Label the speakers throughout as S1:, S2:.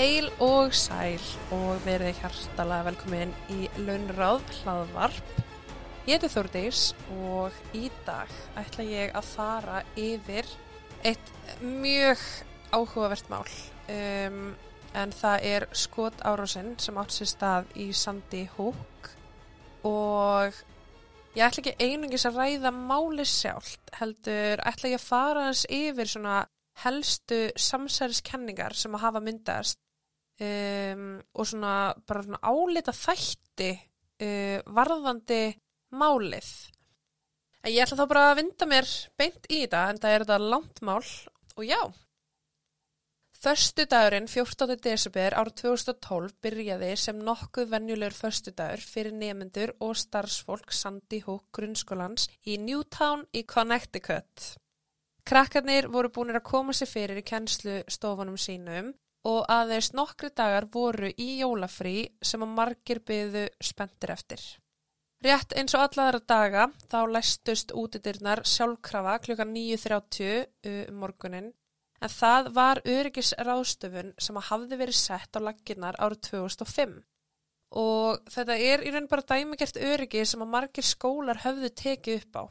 S1: Heil og sæl og verið hjartalega velkomin í Launráð hlaðvarp. Ég heiti Þórdís og í dag ætla ég að fara yfir eitt mjög áhugavert mál. Um, en það er skot árásinn sem átt sér stað í Sandy Hook og ég ætla ekki einungis að ræða máli sjálft, heldur ætla ég að fara hans yfir svona helstu samsæriskenningar sem að hafa myndast um, og svona bara svona álita þætti uh, varðandi málið. En ég ætla þá bara að vinda mér beint í þetta en það er þetta langt mál og já. Förstu dagurinn 14. desember árið 2012 byrjaði sem nokkuð venjulegur förstu dagur fyrir nemyndur og starfsfólk Sandy Hook grunnskólans í Newtown í Connecticut. Krakkarnir voru búinir að koma sér fyrir í kennslu stofunum sínum og aðeins nokkri dagar voru í jólafrí sem að margir byðu spenntir eftir. Rétt eins og alladara daga þá læstust útidirnar sjálfkrafa kl. 9.30 um morgunin en það var öryggisráðstöfun sem að hafði verið sett á laginnar árið 2005 og þetta er í raun bara dæmigert öryggi sem að margir skólar höfðu tekið upp á.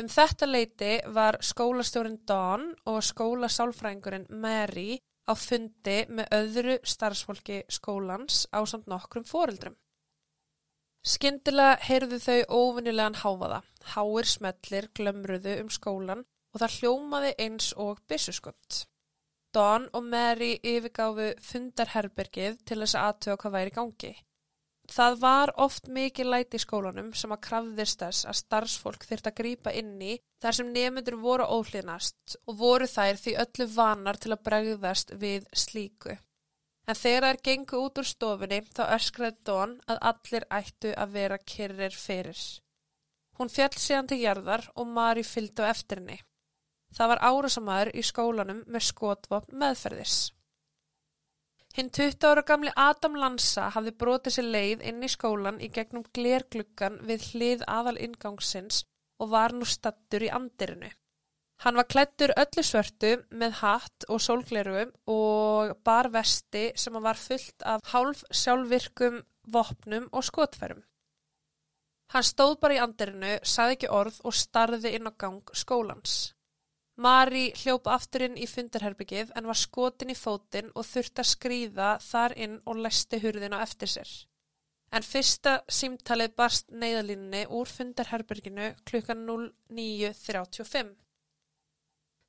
S1: Um þetta leiti var skólastjórin Dawn og skólasálfræðingurinn Mary á fundi með öðru starfsfólki skólans á samt nokkrum foreldrum. Skyndilega heyrðu þau óvinnilegan háfaða, háir smellir glömruðu um skólan og það hljómaði eins og byssuskott. Dawn og Mary yfirgáfu fundarherbergið til þess að aðtöða hvað væri gangi. Það var oft mikið læti í skólanum sem að krafðist þess að starfsfólk þyrta að grýpa inn í þar sem nemyndur voru óhlýðnast og voru þær því öllu vanar til að bregðast við slíku. En þegar þær gengu út úr stofunni þá öskraði Dawn að allir ættu að vera kyrrir fyrir. Hún fjall síðan til jarðar og Mari fylgdi á eftir henni. Það var árasamæður í skólanum með skotvopn meðferðis. Hinn 20 ára gamli Adam Lanza hafði brotið sér leið inn í skólan í gegnum glergluggan við hlið aðal ingangsins og var nú stattur í andirinu. Hann var klættur öllu svörtu með hatt og sólgleru og bar vesti sem var fullt af hálf sjálfvirkum vopnum og skotferum. Hann stóð bara í andirinu, saði ekki orð og starði inn á gang skólans. Mari hljópa afturinn í fundarherbyggið en var skotin í fótinn og þurfti að skrýða þar inn og læsti hurðin á eftir sér. En fyrsta símtalið barst neyðalínni úr fundarherbygginu klukkan 09.35.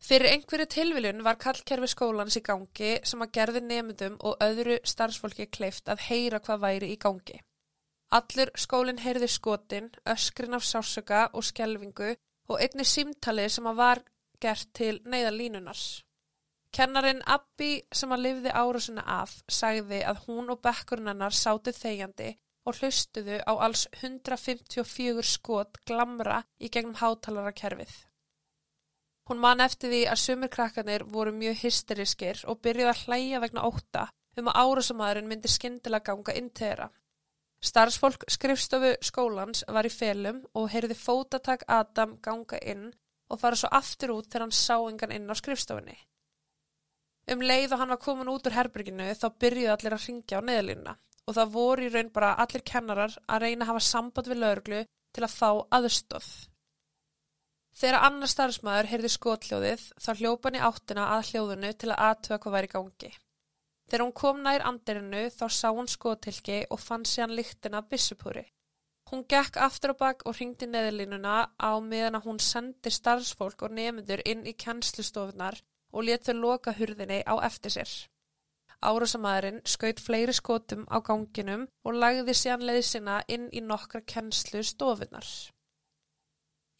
S1: Fyrir einhverju tilviljun var kallkerfi skólans í gangi sem að gerði nemyndum og öðru starfsfólki kleift að heyra hvað væri í gangi. Allur skólinn heyrði skotin, öskrin af sásöka og skjelvingu og einni símtalið sem að var gert til neyðalínunars. Kennarin Abbi sem að lifði árusina af sagði að hún og bekkurinn hennar sátu þegjandi og hlustuðu á alls 154 skot glamra í gegnum hátalara kerfið. Hún man eftir því að sumir krakkanir voru mjög hysteriskir og byrjuði að hlæja vegna óta um að árusamadurinn myndi skindilega ganga inn þeirra. Starfsfólk skrifstofu skólans var í felum og heyrði fótatak Adam ganga inn og fara svo aftur út þegar hann sá engan inn á skrifstofunni. Um leið og hann var komin út úr herberginu þá byrjuði allir að ringja á neðlínuna og það voru í raun bara allir kennarar að reyna að hafa samband við lauruglu til að fá aðstóð. Þegar annar starfsmæður heyrði skotljóðið þá hljópa hann í áttina að hljóðunu til að aðtöða hvað væri gangi. Þegar hún kom nær andirinu þá sá hún skotilki og fann sér hann líktina bissupúri. Hún gekk aftur á bakk og ringdi neðlínuna á meðan að hún sendi starfsfólk og nefndur inn í kennslustofunar og let þau loka hurðinni á eftir sér. Árásamæðurinn skaut fleiri skotum á ganginum og lagði síðan leiðsina inn í nokkra kennslustofunar.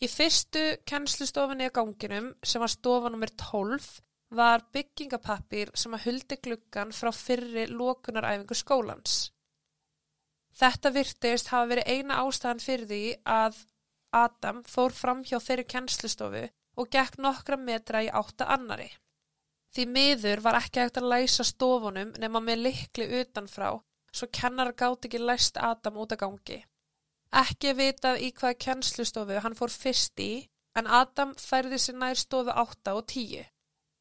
S1: Í fyrstu kennslustofunni á ganginum, sem var stofa nr. 12, var byggingapappir sem að huldi gluggan frá fyrri lokunaræfingu skólans. Þetta virtist hafa verið eina ástæðan fyrir því að Adam fór fram hjá þeirri kennslustofu og gekk nokkra metra í átta annari. Því miður var ekki hægt að læsa stofunum nema með likli utanfrá, svo kennar gátt ekki læst Adam út að gangi. Ekki vitað í hvaða kennslustofu hann fór fyrst í, en Adam færði sér nær stofu átta og tíu.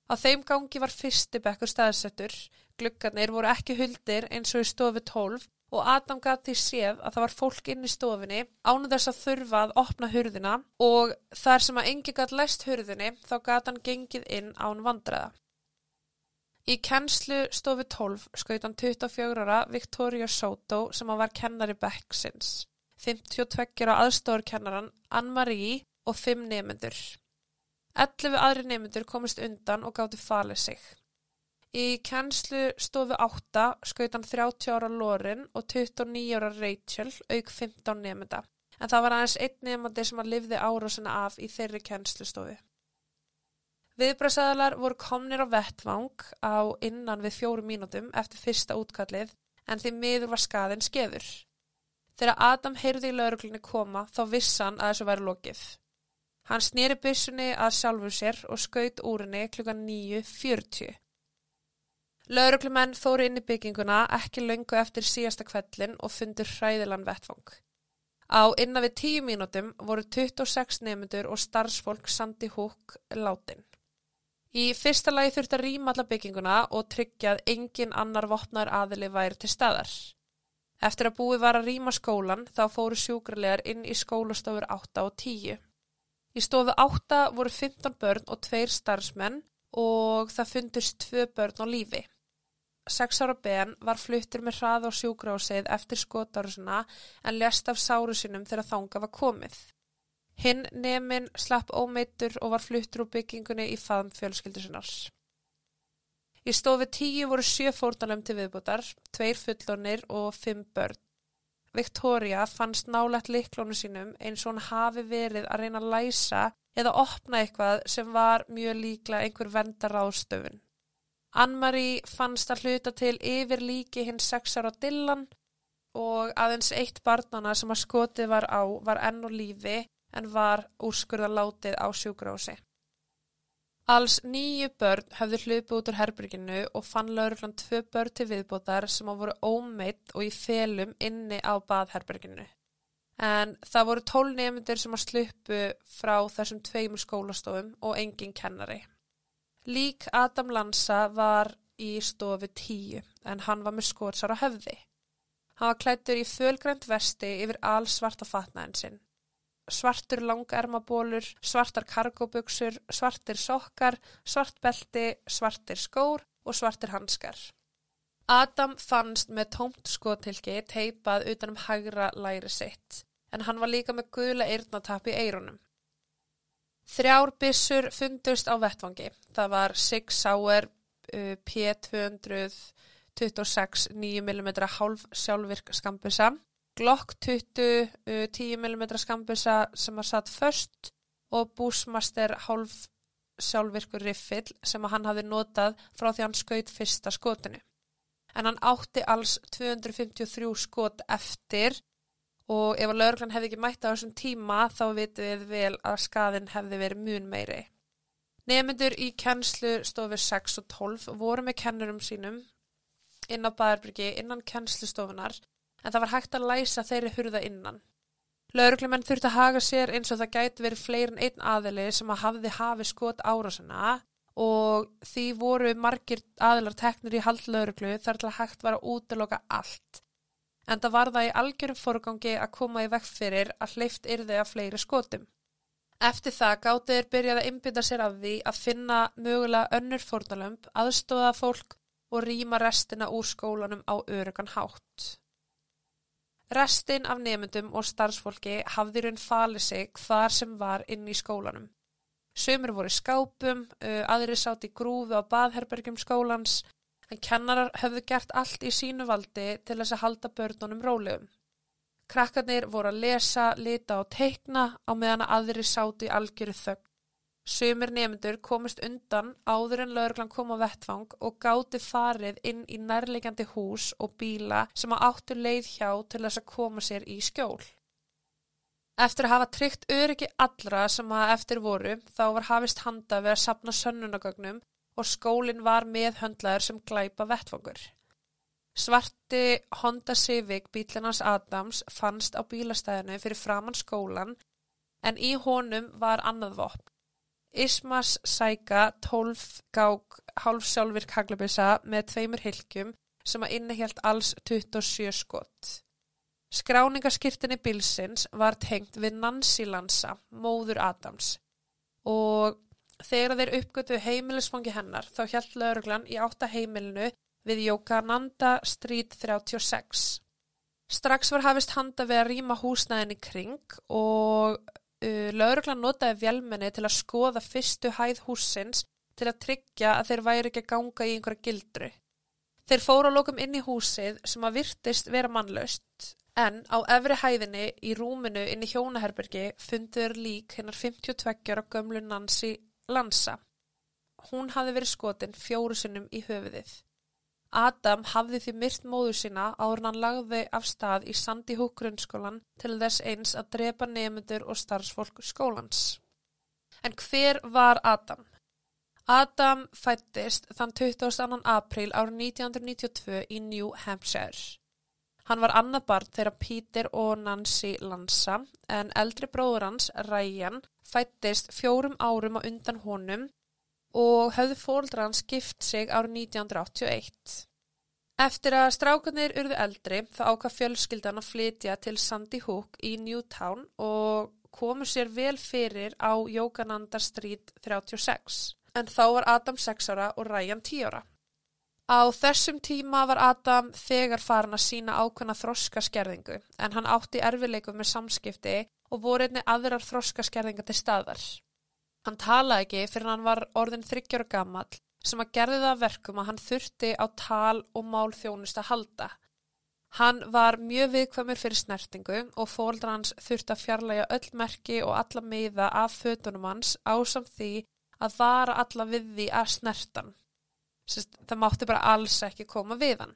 S1: Á þeim gangi var fyrsti bekkur staðsettur, gluggarnir voru ekki huldir eins og í stofu 12 og Adam gati séð að það var fólk inn í stofinni ánu þess að þurfa að opna hurðina og þar sem að engi gæt læst hurðinni þá gæti hann gengið inn án vandræða. Í kennslu stofu 12 skaut hann 24 ára Victoria Soto sem að var kennari Becksins, 52 ára aðstofurkennaran Ann-Marie og 5 nefnendur. 11 aðri nefnendur komist undan og gáti falið sig. Í kennslu stofu 8 skaut hann 30 ára Lorin og 29 ára Rachel auk 15 nefnda. En það var aðeins einn nefnandi sem að livði árásina af í þeirri kennslustofu. Viðbröðsæðalar voru komnir á vettvang á innan við fjóru mínútum eftir fyrsta útkallið en því miður var skaðin skeður. Þegar Adam heyrði í lauruglunni koma þá vissan að þessu væri lokið. Hann snýri byssunni að sjálfur sér og skaut úrinni klukkan 9.40. Lauruglumenn fóru inn í bygginguna ekki löngu eftir síðasta kvellin og fundur hræðilan vettfang. Á innan við tíu mínútum voru 26 nefndur og starfsfólk Sandi Húk látin. Í fyrsta lagi þurfti að rýma alla bygginguna og tryggja að engin annar vopnar aðili væri til staðar. Eftir að búi var að rýma skólan þá fóru sjúkrarlegar inn í skólastofur 8 og 10. Í stofu 8 voru 15 börn og tveir starfsmenn og það fundust tvö börn á lífi. Seks ára Ben var fluttur með hrað á sjúgrásið eftir skotárusuna en lest af sáru sinum þegar þanga var komið. Hinn nefnin slapp ómeittur og var fluttur úr byggingunni í faðum fjölskyldusinars. Í stofi tíu voru sjö fórtanum til viðbútar, tveir fullonir og fimm börn. Victoria fannst nálægt liklónu sínum eins og hann hafi verið að reyna að læsa eða opna eitthvað sem var mjög líkla einhver vendar ástöfun. Ann-Marie fannst að hluta til yfir líki hinn sex ára Dylan og aðeins eitt barnana sem að skotið var á var enn og lífi en var úrskurða látið á sjúgrási. Alls nýju börn höfðu hlupið út úr herbyrginu og fann lauruglan tvö börn til viðbótar sem að voru ómeitt og í felum inni á baðherbyrginu. En það voru tól nefndir sem að slupu frá þessum tveimur skólastofum og engin kennari. Lík Adam Lanza var í stofu tíu en hann var með skótsar á höfði. Hann var klættur í fölgrænt vesti yfir all svarta fatnaðin sinn. Svartur langermabólur, svartar kargóbuksur, svartir sokkar, svart belti, svartir skór og svartir hanskar. Adam fannst með tómt skotilki teipað utanum hægra læri sitt en hann var líka með gula eirnatapp í eirunum. Þrjár bissur fundust á vettvangi. Það var Sig Sauer uh, P226 9mm hálf sjálfvirk skambisa, Glock 20 uh, 10mm skambisa sem var satt först og Bushmaster hálf sjálfvirkur riffill sem hann hafi notað frá því hann skaut fyrsta skotinu. En hann átti alls 253 skot eftir og ef að laurglann hefði ekki mætt á þessum tíma þá vitum við vel að skaðin hefði verið mun meiri. Nefnendur í kennslu stofur 6 og 12 voru með kennurum sínum inn á Bæðarbyrgi innan kennslustofunar en það var hægt að læsa þeirri hurða innan. Lauruglumenn þurfti að haga sér eins og það gæti verið fleirin einn aðili sem að hafði hafi skot árásuna og því voru margir aðilar teknir í hald lauruglu þar til að hægt var að útloka allt en það var það í algjörum forgangi að koma í vekk fyrir að hleyft yrði að fleiri skotum. Eftir það gáttiður byrjaði að innbytta sér af því að finna mögulega önnur fórnalömp, aðstóða fólk og rýma restina úr skólanum á örugan hátt. Restin af nefndum og starfsfólki hafði raun falið sig hvar sem var inn í skólanum. Sumir voru skápum, aðri sátt í grúfi á baðherbergjum skólans, en kennarar höfðu gert allt í sínu valdi til þess að halda börnunum rólegum. Krakkarnir voru að lesa, lita og teikna á meðan að aðri sátu í algjöru þögn. Sumir nefndur komist undan áður en laurglan kom á vettfang og gáti farið inn í nærlegjandi hús og bíla sem að áttu leið hjá til þess að koma sér í skjól. Eftir að hafa tryggt öryggi allra sem að eftir voru þá var hafist handa við að sapna sönnunagögnum og skólinn var meðhöndlaður sem glæpa vettfangur. Svarti Honda Civic bílinans Adams fannst á bílastæðinu fyrir framann skólan en í honum var annað vopn. Ismas Sæka 12 gák hálfsjálfvirk haglabissa með tveimur hilkjum sem að innihjalt alls 27 skott. Skráningaskirtinni bilsins var tengt við Nancy Lansa, móður Adams og þegar þeir uppgötu heimilisfangi hennar þá hjælt lauruglan í átta heimilinu við Jókananda Street 36. Strax var hafist handa við að rýma húsnæðin í kring og uh, lauruglan notaði vjelmenni til að skoða fyrstu hæð húsins til að tryggja að þeir væri ekki að ganga í einhverja gildru. Þeir fóru á lokum inn í húsið sem að virtist vera mannlaust en á efri hæðinni í rúminu inn í hjónaherbergi fundur lík hennar 52 á gömlu Nancy Lansa. Hún hafi verið skotin fjóru sinnum í höfuðið. Adam hafði því myrt móður sína áður hann lagði af stað í Sandy Hook grunnskólan til þess eins að drepa nefnendur og starfsfólk skólans. En hver var Adam? Adam fættist þann 22. apríl árið 1992 í New Hampshire. Hann var annað barn þegar Peter og Nancy Lansa en eldri bróður hans, Ryan, fættist fjórum árum á undan honum og höfðu fóldra hans gift sig árið 1981. Eftir að strákunir urðu eldri þá ákvað fjölskyldan að flytja til Sandy Hook í Newtown og komu sér vel fyrir á Jókananda Street 36 en þá var Adam 6 ára og Ryan 10 ára. Á þessum tíma var Adam þegar farin að sína ákveðna þroskaskerðingu en hann átti erfileikum með samskipti og voru einni aðrar þroskaskerðinga til staðar. Hann talaði ekki fyrir hann var orðin þryggjar og gammal sem að gerði það verkum að hann þurfti á tal og mál þjónust að halda. Hann var mjög viðkvæmur fyrir snertingu og fóldra hans þurfti að fjarlæga öll merki og alla miða af fötunum hans ásamt því að vara alla við því að snertan. Sist, það mátti bara alls ekki koma við hann.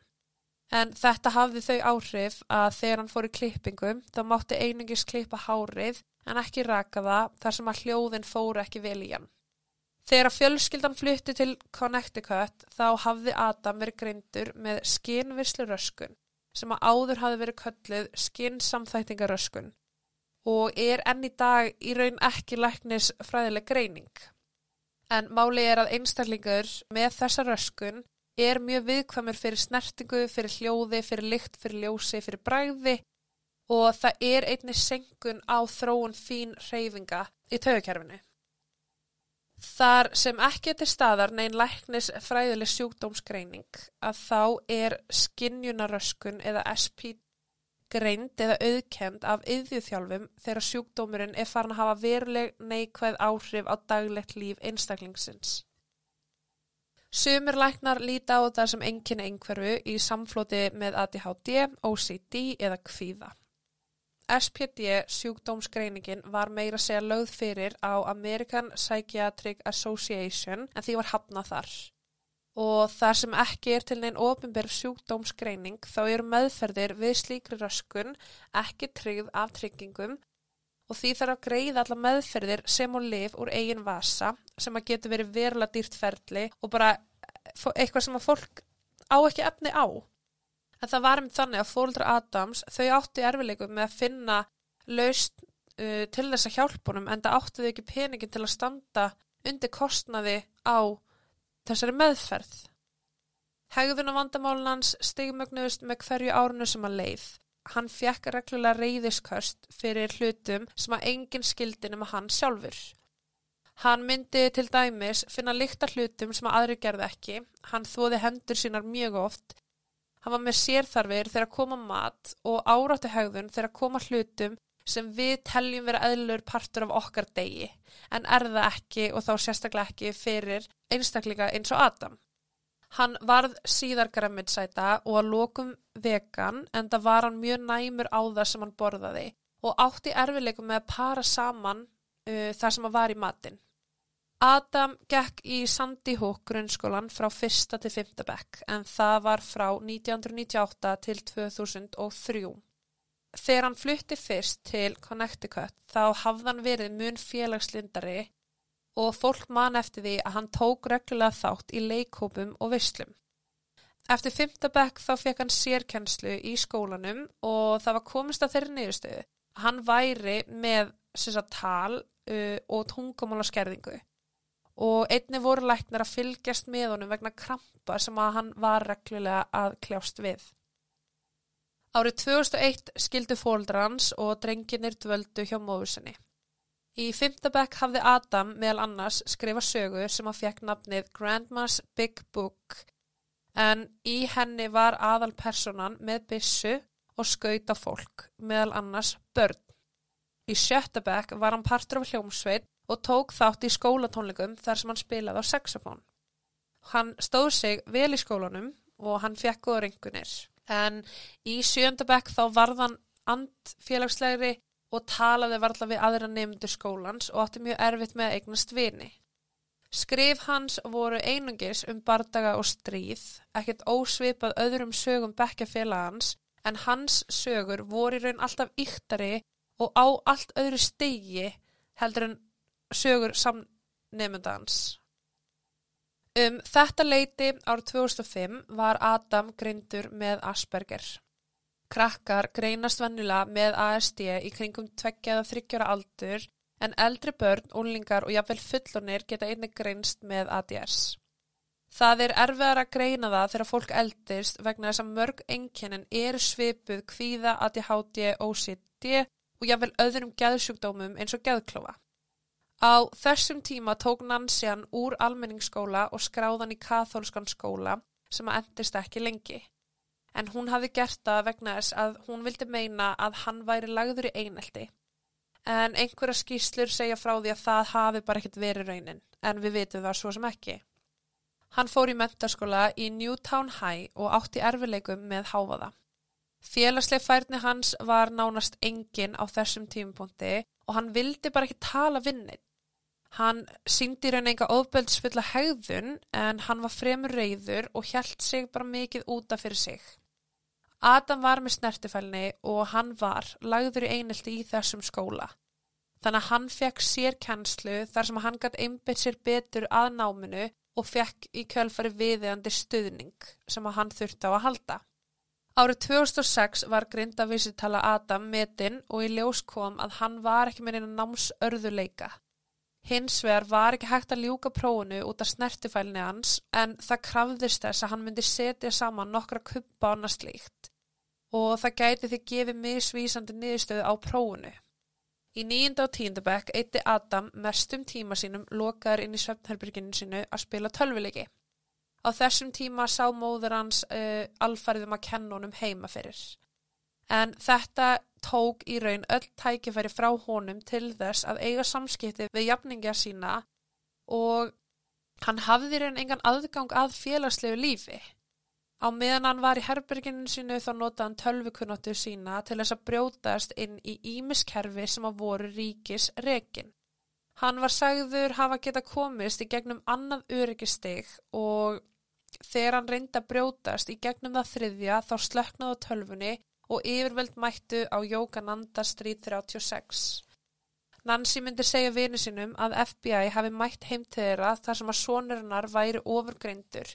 S1: En þetta hafði þau áhrif að þegar hann fór í klippingum þá mátti einungis klippa hárið en ekki raka það þar sem að hljóðin fóru ekki vel í hann. Þegar fjölskyldan flytti til Connecticut þá hafði Adam verið greindur með skinvisluröskun sem að áður hafði verið kölluð skinsamþæktingaröskun og er enn í dag í raun ekki læknis fræðileg greining en máli er að einstaklingur með þessa röskun er mjög viðkvæmur fyrir snertingu, fyrir hljóði, fyrir lykt, fyrir ljósi, fyrir bræði og það er einni senkun á þróun fín reyfinga í taugakerfinu. Þar sem ekki til staðar neyn læknis fræðileg sjúkdómsgreining að þá er skinnjunaröskun eða SPD greind eða auðkend af yðjúþjálfum þegar sjúkdómurinn er farin að hafa veruleg neikvæð áhrif á daglegt líf einstaklingsins. Sumir læknar líti á það sem enginni einhverfu í samflóti með ADHD, OCD eða kvíða. SPD sjúkdómsgreiningin var meira segja lögð fyrir á American Psychiatric Association en því var hafnað þar og þar sem ekki er til neinn ofinberð sjúkdómsgreining þá eru meðferðir við slíkri röskun ekki tryggð af tryggingum og því þarf að greiða alla meðferðir sem og liv úr eigin vasa sem að getur verið verulega dýrt ferli og bara eitthvað sem að fólk á ekki efni á. En það var um þannig að fólkdra Adams þau átti erfileikum með að finna laust uh, til þess að hjálpunum en það átti þau ekki peningin til að standa undir kostnaði á þessari meðferð. Hegðun og vandamálunans stigmögnuðust með hverju árunu sem að leið. Hann fjekk reglulega reyðisköst fyrir hlutum sem að enginn skildi nema hann sjálfur. Hann myndi til dæmis finna líkta hlutum sem að aðri gerði ekki. Hann þóði hendur sínar mjög oft. Hann var með sérþarfir þegar að koma mat og áráttu hegðun þegar að koma hlutum sem við teljum vera eðlur partur af okkar degi en er það ekki og þá sérstaklega ekki fyrir einstakleika eins og Adam. Hann varð síðar græmiðsæta og að lokum vegan en það var hann mjög næmur á það sem hann borðaði og átti erfileikum með að para saman uh, það sem að var í matin. Adam gekk í Sandy Hook grunnskólan frá fyrsta til fymta bekk en það var frá 1998 til 2003. Þegar hann flutti fyrst til Connecticut þá hafðan verið mun félagslindari og fólk man eftir því að hann tók reglulega þátt í leikópum og visslum. Eftir fymtabekk þá fekk hann sérkennslu í skólanum og það var komist að þeirri niðurstöðu. Hann væri með sagt, tal uh, og tungumála skerðingu og einni voru læknar að fylgjast með honum vegna krampa sem að hann var reglulega að kljást við. Árið 2001 skildu fóldra hans og drenginir dvöldu hjá móðusinni. Í fymtabæk hafði Adam meðal annars skrifa sögu sem að fekk nafnið Grandma's Big Book en í henni var aðal personan með bissu og skauta fólk, meðal annars börn. Í sjöttabæk var hann partur af hljómsveit og tók þátt í skólatónleikum þar sem hann spilaði á saxofón. Hann stóð sig vel í skólanum og hann fekk góða ringunir. En í sjöndabæk þá varðan andfélagslegri og talaði varðla við aðra nefndur skólans og átti mjög erfitt með að eignast vini. Skrif hans voru einungis um bardaga og stríð, ekkert ósvipað öðrum sögum bekkjafélagans en hans sögur voru í raun alltaf yktari og á allt öðru stegi heldur en sögur samnefndans. Um þetta leiti árið 2005 var Adam greindur með Asperger. Krakkar greinast vannulega með ASD í kringum tveggjaða þryggjára aldur en eldri börn, úlingar og jafnvel fullonir geta einnig greinst með ADS. Það er erfiðar að greina það þegar fólk eldist vegna þess að mörg enginnin eru svipuð kvíða, ADHD, OCD og jáfnvel öðrum geðsjúkdómum eins og geðklofa. Á þessum tíma tók Nansian úr almenningsskóla og skráðan í katholskan skóla sem að endist ekki lengi. En hún hafi gert það vegna þess að hún vildi meina að hann væri lagður í einelti. En einhverja skýslur segja frá því að það hafi bara ekkert verið raunin, en við vitum það svo sem ekki. Hann fór í mentarskóla í Newtown High og átti erfileikum með háfaða. Félagsleg færni hans var nánast engin á þessum tímupunkti og hann vildi bara ekki tala vinnit. Hann síndi raun enga ofbeldsfulla hegðun en hann var fremur reyður og hjælt sig bara mikið úta fyrir sig. Adam var með snertifælni og hann var lagður í einelti í þessum skóla. Þannig að hann fekk sér kennslu þar sem hann gætt einbit sér betur að náminu og fekk í kjölfari viðeigandi stuðning sem hann þurfti á að halda. Árið 2006 var grindavísitala Adam metinn og í ljós kom að hann var ekki með einu námsörðuleika. Hins vegar var ekki hægt að ljúka prófunu út af snertifælni hans en það krafðist þess að hann myndi setja saman nokkra kuppa annars líkt og það gæti því gefið misvísandi niðurstöðu á prófunu. Í nýjunda og tíundabæk eitti Adam mestum tíma sínum lokaður inn í svefnherbyrginu sinu að spila tölvileiki. Á þessum tíma sá móður hans uh, alfariðum að kenna honum heima fyrir. En þetta tók í raun öll tækifæri frá honum til þess að eiga samskipti við jafningja sína og hann hafði raun engan aðgang að félagslegu lífi. Á meðan hann var í herberginu sínu þá notaði hann tölvukunnáttu sína til þess að brjótast inn í ímiskerfi sem að voru ríkis rekin. Hann var sagður hafa geta komist í gegnum annað öryggisteg og þegar hann reyndi að brjótast í gegnum það þriðja þá slöknaði á tölvunni og yfirveld mættu á Jókananda Street 36. Nancy myndi segja vinu sinum að FBI hafi mætt heimtegðira þar sem að sonurinnar væri ofurgreindur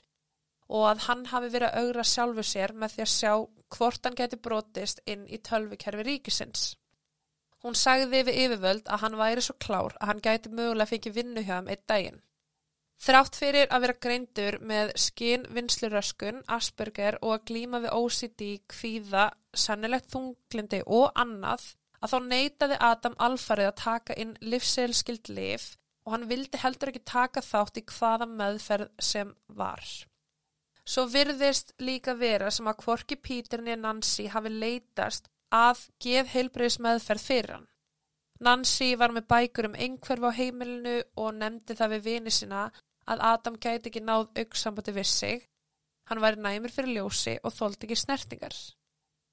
S1: og að hann hafi verið að augra sjálfu sér með því að sjá hvort hann geti brotist inn í tölvikerfi ríkisins. Hún sagði við yfirvöld að hann væri svo klár að hann gæti mögulega fengið vinnu hjá hann eitt daginn. Þrátt fyrir að vera greindur með skinn vinsluröskun, Asperger og að glíma við OCD, kvíða, sannilegt þunglindi og annað að þá neytaði Adam alfarið að taka inn livselskild liv og hann vildi heldur ekki taka þátt í hvaða meðferð sem var. Svo virðist líka vera sem að kvorki Píturni Nancy hafi leitast að geð heilbreyðis meðferð fyrir hann. Nancy var með bækur um einhverf á heimilinu og nefndi það við vini sinna að Adam gæti ekki náð auksambandi við sig. Hann var næmur fyrir ljósi og þóldi ekki snertingar.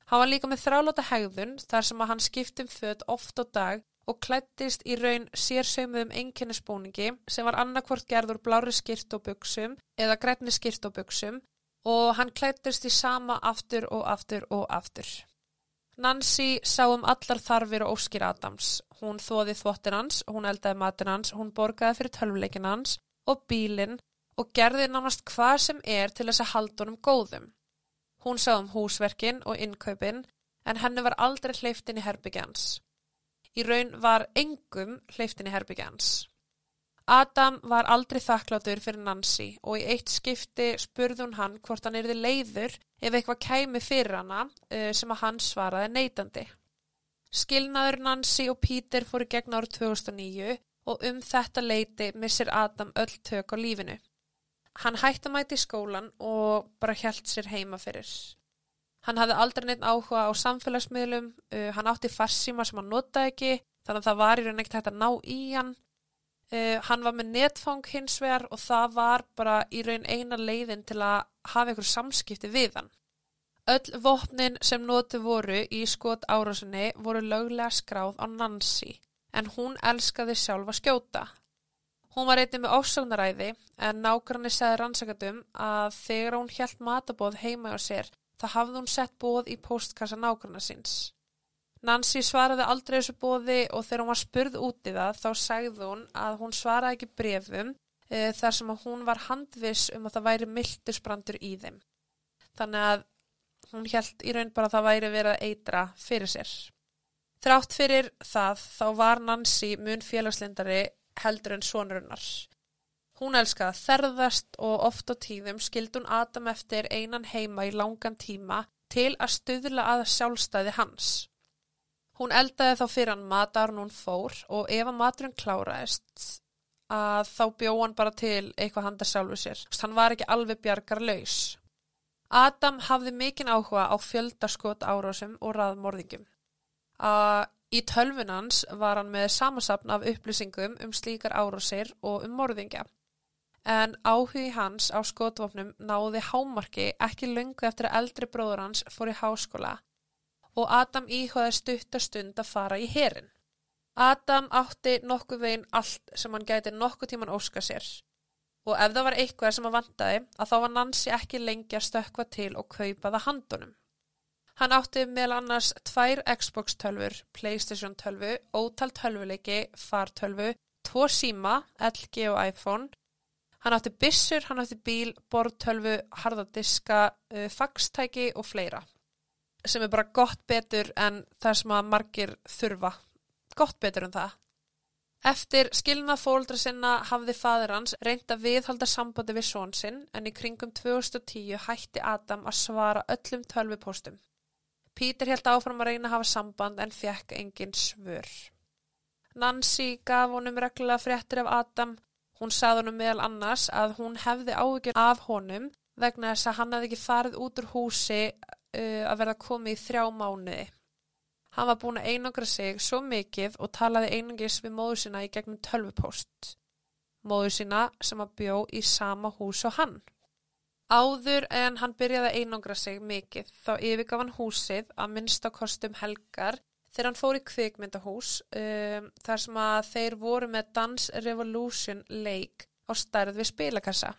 S1: Hann var líka með þrálóta hegðun þar sem að hann skiptum född oft á dag og klættist í raun sérsauðum einkennisbúningi sem var annarkvort gerður blári skirt og buksum eða grænni skirt og buksum og hann klættist í sama aftur og aftur og aftur. Nancy sá um allar þarfir og óskir Adams. Hún þóði þvottin hans, hún eldaði matin hans, hún borgaði fyrir tölvleikin hans og bílinn og gerði nánast hvað sem er til þess að halda honum góðum. Hún sá um húsverkin og innkaupin en henni var aldrei hleyftin í herbyggjans í raun var engum hleyftin í herbyggjans. Adam var aldrei þakklátur fyrir Nancy og í eitt skipti spurði hún hann hvort hann erði leiður ef eitthvað kæmi fyrir hana uh, sem að hann svaraði neitandi. Skilnaður Nancy og Peter fóru gegn árið 2009 og um þetta leiti missir Adam öll tök á lífinu. Hann hætti að mæti í skólan og bara hjælt sér heima fyrir. Hann hafði aldrei neitt áhuga á samfélagsmiðlum, uh, hann átti farsíma sem hann notaði ekki, þannig að það var í raun ekkert hægt að ná í hann. Uh, hann var með netfang hins vegar og það var bara í raun eina leiðin til að hafa einhver samskipti við hann. Öll vopnin sem noti voru í skot árásinni voru löglega skráð á Nancy, en hún elskaði sjálf að skjóta. Hún var eitthvað með ásögnaræði en nákvæmni segði rannsakatum að þegar hún hjælt matabóð heima á sér þá hafði hún sett bóð í postkassa nákvæmna síns. Nancy svaraði aldrei þessu bóði og þegar hún var spurð út í það þá sagði hún að hún svaraði ekki brefum e, þar sem að hún var handvis um að það væri mildusbrandur í þeim. Þannig að hún held í raun bara að það væri verið að eitra fyrir sér. Þrátt fyrir það þá var Nancy mun félagslindari heldur en sonrunnar. Hún elskaði að þerðast og oft á tíðum skildi hún Adam eftir einan heima í langan tíma til að stuðla að sjálfstæði hans. Hún eldaði þá fyrir hann matar hún fór og ef að maturinn kláraðist að þá bjóð hann bara til eitthvað handa sjálfu sér. Hann var ekki alveg bjargar laus. Adam hafði mikinn áhuga á fjöldaskot árásum og raðmorðingum. Að Í tölfunans var hann með samasapn af upplýsingum um slíkar árásir og um morðingja. En áhugi hans á skotvopnum náði hámarki ekki lungu eftir að eldri bróður hans fór í háskóla og Adam íhóði stuttastund að fara í herin. Adam átti nokkuð veginn allt sem hann gæti nokkuð tíman óska sér og ef það var eitthvað sem hann vantaði að þá var Nancy ekki lengi að stökka til og kaupa það handunum. Hann átti meðal annars tvær Xbox tölfur, Playstation tölfu, ótal tölvuleiki, fartölfu, tvo síma, LG og iPhone. Hann átti bissur, hann átti bíl, bortölfu, harðadiska, uh, faxtæki og fleira. Sem er bara gott betur en það sem að margir þurfa. Gott betur en það. Eftir skilnað fóldra sinna hafði fadur hans reynd að viðhalda sambandi við són sinn en í kringum 2010 hætti Adam að svara öllum tölvupostum. Pítur held áfram að reyna að hafa samband en fekk engin svör. Nancy gaf honum reglulega fréttir af Adam. Hún sað honum meðal annars að hún hefði áhugjur af honum vegna þess að hann hefði ekki farið út úr húsi uh, að verða komið í þrjá mánuði. Hann var búin að einangra sig svo mikið og talaði einangis við móðu sína í gegnum tölvupost. Móðu sína sem að bjó í sama hús og hann. Áður en hann byrjaði að einangra sig mikið þá yfirgaf hann húsið að minnstakostum helgar þegar hann fór í kvikmyndahús um, þar sem að þeir voru með Dance Revolution leik á stærð við spilakassa.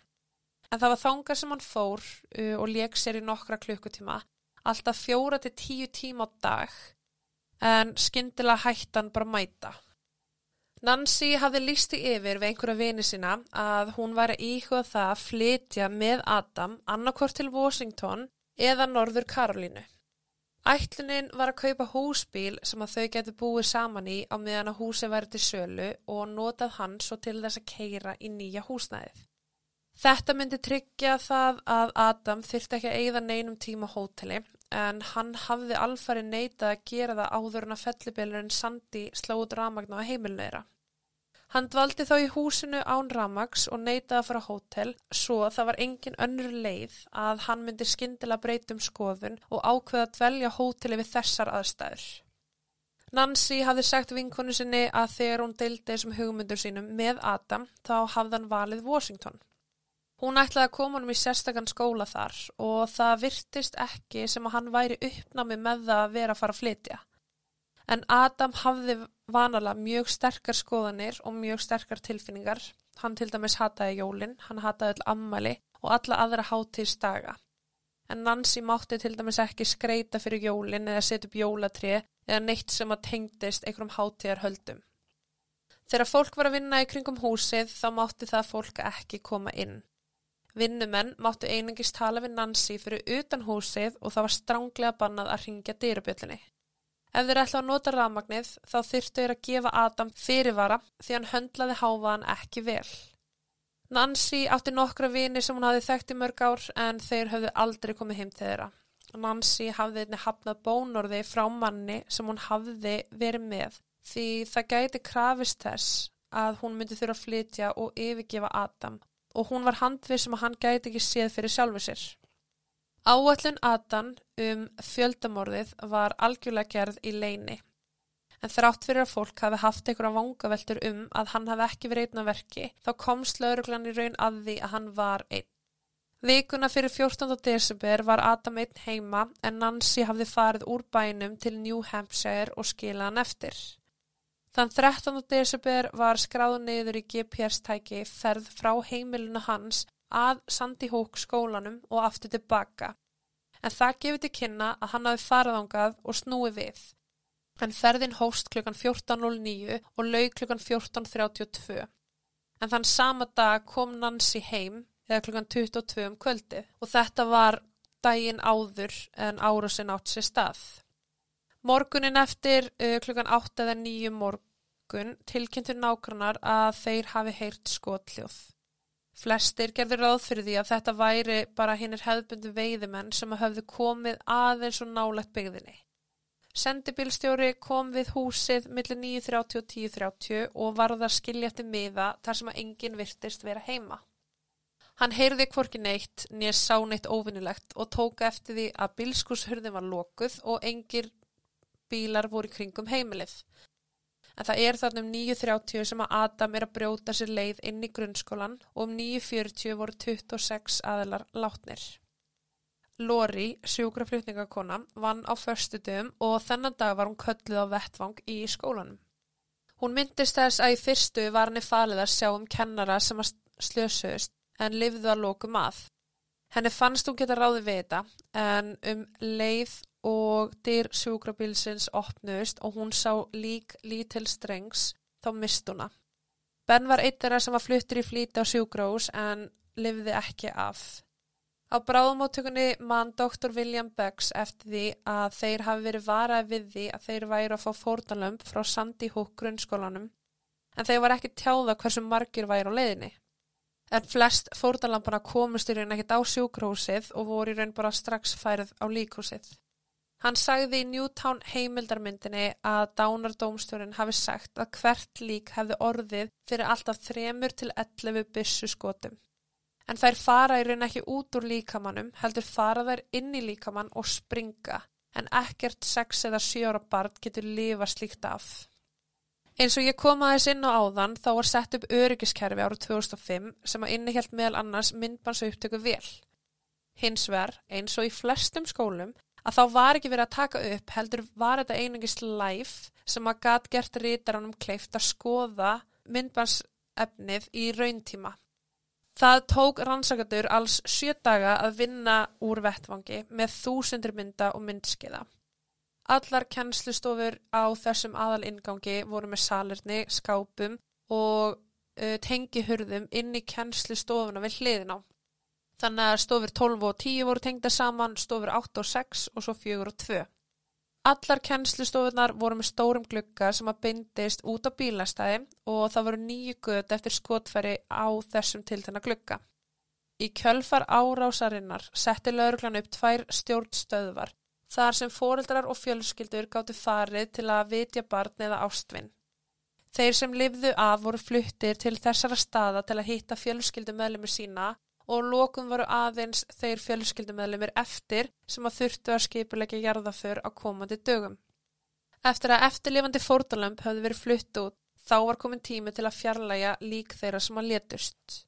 S1: En það var þángar sem hann fór uh, og leik sér í nokkra klukkutíma, alltaf fjóra til tíu tíma á dag en skindilega hættan bara mæta. Nancy hafði lísti yfir við einhverja vini sína að hún var íhuga það að flytja með Adam annarkort til Washington eða Norður Karolínu. Ætlunin var að kaupa húsbíl sem að þau getur búið saman í á meðan að húsi væri til sölu og notað hann svo til þess að keira í nýja húsnæðið. Þetta myndi tryggja það að Adam þyrfti ekki að eigða neinum tíma hóteli en hann hafði alfari neitað að gera það áður en að fellibilurinn Sandi slóð ramagn á heimilnöðra. Hann dvaldi þá í húsinu án ramags og neytaði að fara hótel svo það var engin önnur leið að hann myndi skindila breytum skoðun og ákveða að dvelja hóteli við þessar aðstæður. Nancy hafði sagt vinkonu sinni að þegar hún deildi þessum hugmyndur sínum með Adam þá hafði hann valið Washington. Hún ætlaði að koma hann í sérstakann skóla þar og það virtist ekki sem að hann væri uppnámi með það að vera að fara að flytja. En Adam hafði vanalega mjög sterkar skoðanir og mjög sterkar tilfinningar. Hann til dæmis hataði jólinn, hann hataði all ammali og alla aðra hátíðsdaga. En Nancy mátti til dæmis ekki skreita fyrir jólinn eða setja upp jólatrið eða neitt sem að tengdist einhverjum hátíðar höldum. Þegar fólk var að vinna í kringum húsið þá mátti það fólk ekki koma inn. Vinnumenn máttu einingist tala við Nancy fyrir utan húsið og það var stránglega bannað að ringja dýrabjöldinni. Ef þeir ætla að nota rafmagnið þá þyrftu þeir að gefa Adam fyrirvara því hann höndlaði háfaðan ekki vel. Nancy átti nokkra vini sem hún hafði þekkt í mörg ár en þeir höfðu aldrei komið heim til þeirra. Nancy hafði einni hafnað bónorði frá manni sem hún hafði verið með því það gæti krafist þess að hún myndi þurfa að flytja og yfirgefa Adam og hún var handvið sem að hann gæti ekki séð fyrir sjálfu sér. Áallun Adam um fjöldamorðið var algjörlega gerð í leini. En þrátt fyrir að fólk hafi haft einhverja vangaveltur um að hann hafi ekki verið einn að verki, þá komst lauruglan í raun að því að hann var einn. Vikuna fyrir 14. desember var Adam einn heima en Nancy hafði farið úr bænum til New Hampshire og skilaðan eftir. Þann 13. desember var skráð neyður í GPS-tæki ferð frá heimilinu hans að Sandy Hook skólanum og aftur tilbaka. En það gefið til kynna að hann hafi farið ángað og snúið við. En ferðin hóst klukkan 14.09 og laug klukkan 14.32. En þann sama dag kom Nancy heim eða klukkan 22 um kvöldi og þetta var daginn áður en árusin átt sér stað. Morgunin eftir uh, klukkan 8 eða 9 morgun tilkynntur nákvæmnar að þeir hafi heyrt skotljóð. Flestir gerður ráð fyrir því að þetta væri bara hinnir hefðbundu veiðimenn sem hafði komið aðeins og nálægt byggðinni. Sendibílstjóri kom við húsið millir 9.30 og 10.30 og varða skiljætti miða þar sem að enginn virtist vera heima. Hann heyrði hvorki neitt nýja sá neitt óvinnilegt og tóka eftir því að bílskúshurðin var lokuð og engir bílar voru kringum heimilið. En það er þarna um 9.30 sem að Adam er að brjóta sér leið inn í grunnskólan og um 9.40 voru 26 aðilar látnir. Lori, sjúkraflutningakona, vann á förstu dögum og þennan dag var hún kölluð á vettvang í skólanum. Hún myndist þess að í fyrstu var henni falið að sjá um kennara sem að slösust en lifðu að lókum að. Henni fannst hún geta ráði við þetta en um leið og dyr sjúkrabílsins opnust og hún sá lík lítil strengs þá mist húnna. Ben var eitt þeirra sem var fluttur í flíti á sjúkrós en lifði ekki af. Á bráðumáttökunni mann Dr. William Beggs eftir því að þeir hafi verið varað við því að þeir væri að fá fórtanlömp frá Sandy Hook grunnskólanum en þeir var ekki tjáða hversu margir væri á leiðinni. En flest fórtanlampana komust í raun ekkit á sjúkrósið og voru í raun bara strax færið á líkúsið. Hann sagði í Newtown heimildarmyndinni að dánardómstjórin hafi sagt að hvert lík hefði orðið fyrir alltaf þremur til 11 bissu skotum. En þær fara í raun ekki út úr líkamannum, heldur fara þær inn í líkamann og springa, en ekkert 6 eða 7 ára barn getur lifa slíkt af. Eins og ég kom aðeins inn á áðan þá var sett upp öryggiskerfi árið 2005 sem að innihjalt meðal annars myndbansu upptöku vel. Hins ver, eins og í flestum skólum, að þá var ekki verið að taka upp heldur var þetta einungis live sem að gæt gert rítaranum kleift að skoða myndbansefnið í rauntíma. Það tók rannsakandur alls sjö daga að vinna úr vettvangi með þúsundir mynda og myndskiða. Allar kennslustofur á þessum aðal ingangi voru með salirni, skápum og uh, tengihurðum inn í kennslustofuna við hliðin á. Þannig að stofur 12 og 10 voru tengda saman, stofur 8 og 6 og svo 4 og 2. Allar kennslustofunar voru með stórum gluggar sem að bindist út á bílastæði og það voru nýju gött eftir skotfæri á þessum tiltana glugga. Í kjölfar árásarinnar setti lauruglan upp tvær stjórnstöðvar þar sem foreldrar og fjölskyldur gáttu farið til að vitja barn eða ástvinn. Þeir sem livðu af voru fluttir til þessara staða til að hitta fjölskyldu meðlumir sína og lókum voru aðeins þeir fjölskyldumöðlumir eftir sem að þurftu að skipulegja jarðaför á komandi dögum. Eftir að eftirlifandi fórtalömp höfðu verið flutt út, þá var komin tími til að fjarlæga lík þeirra sem að letust.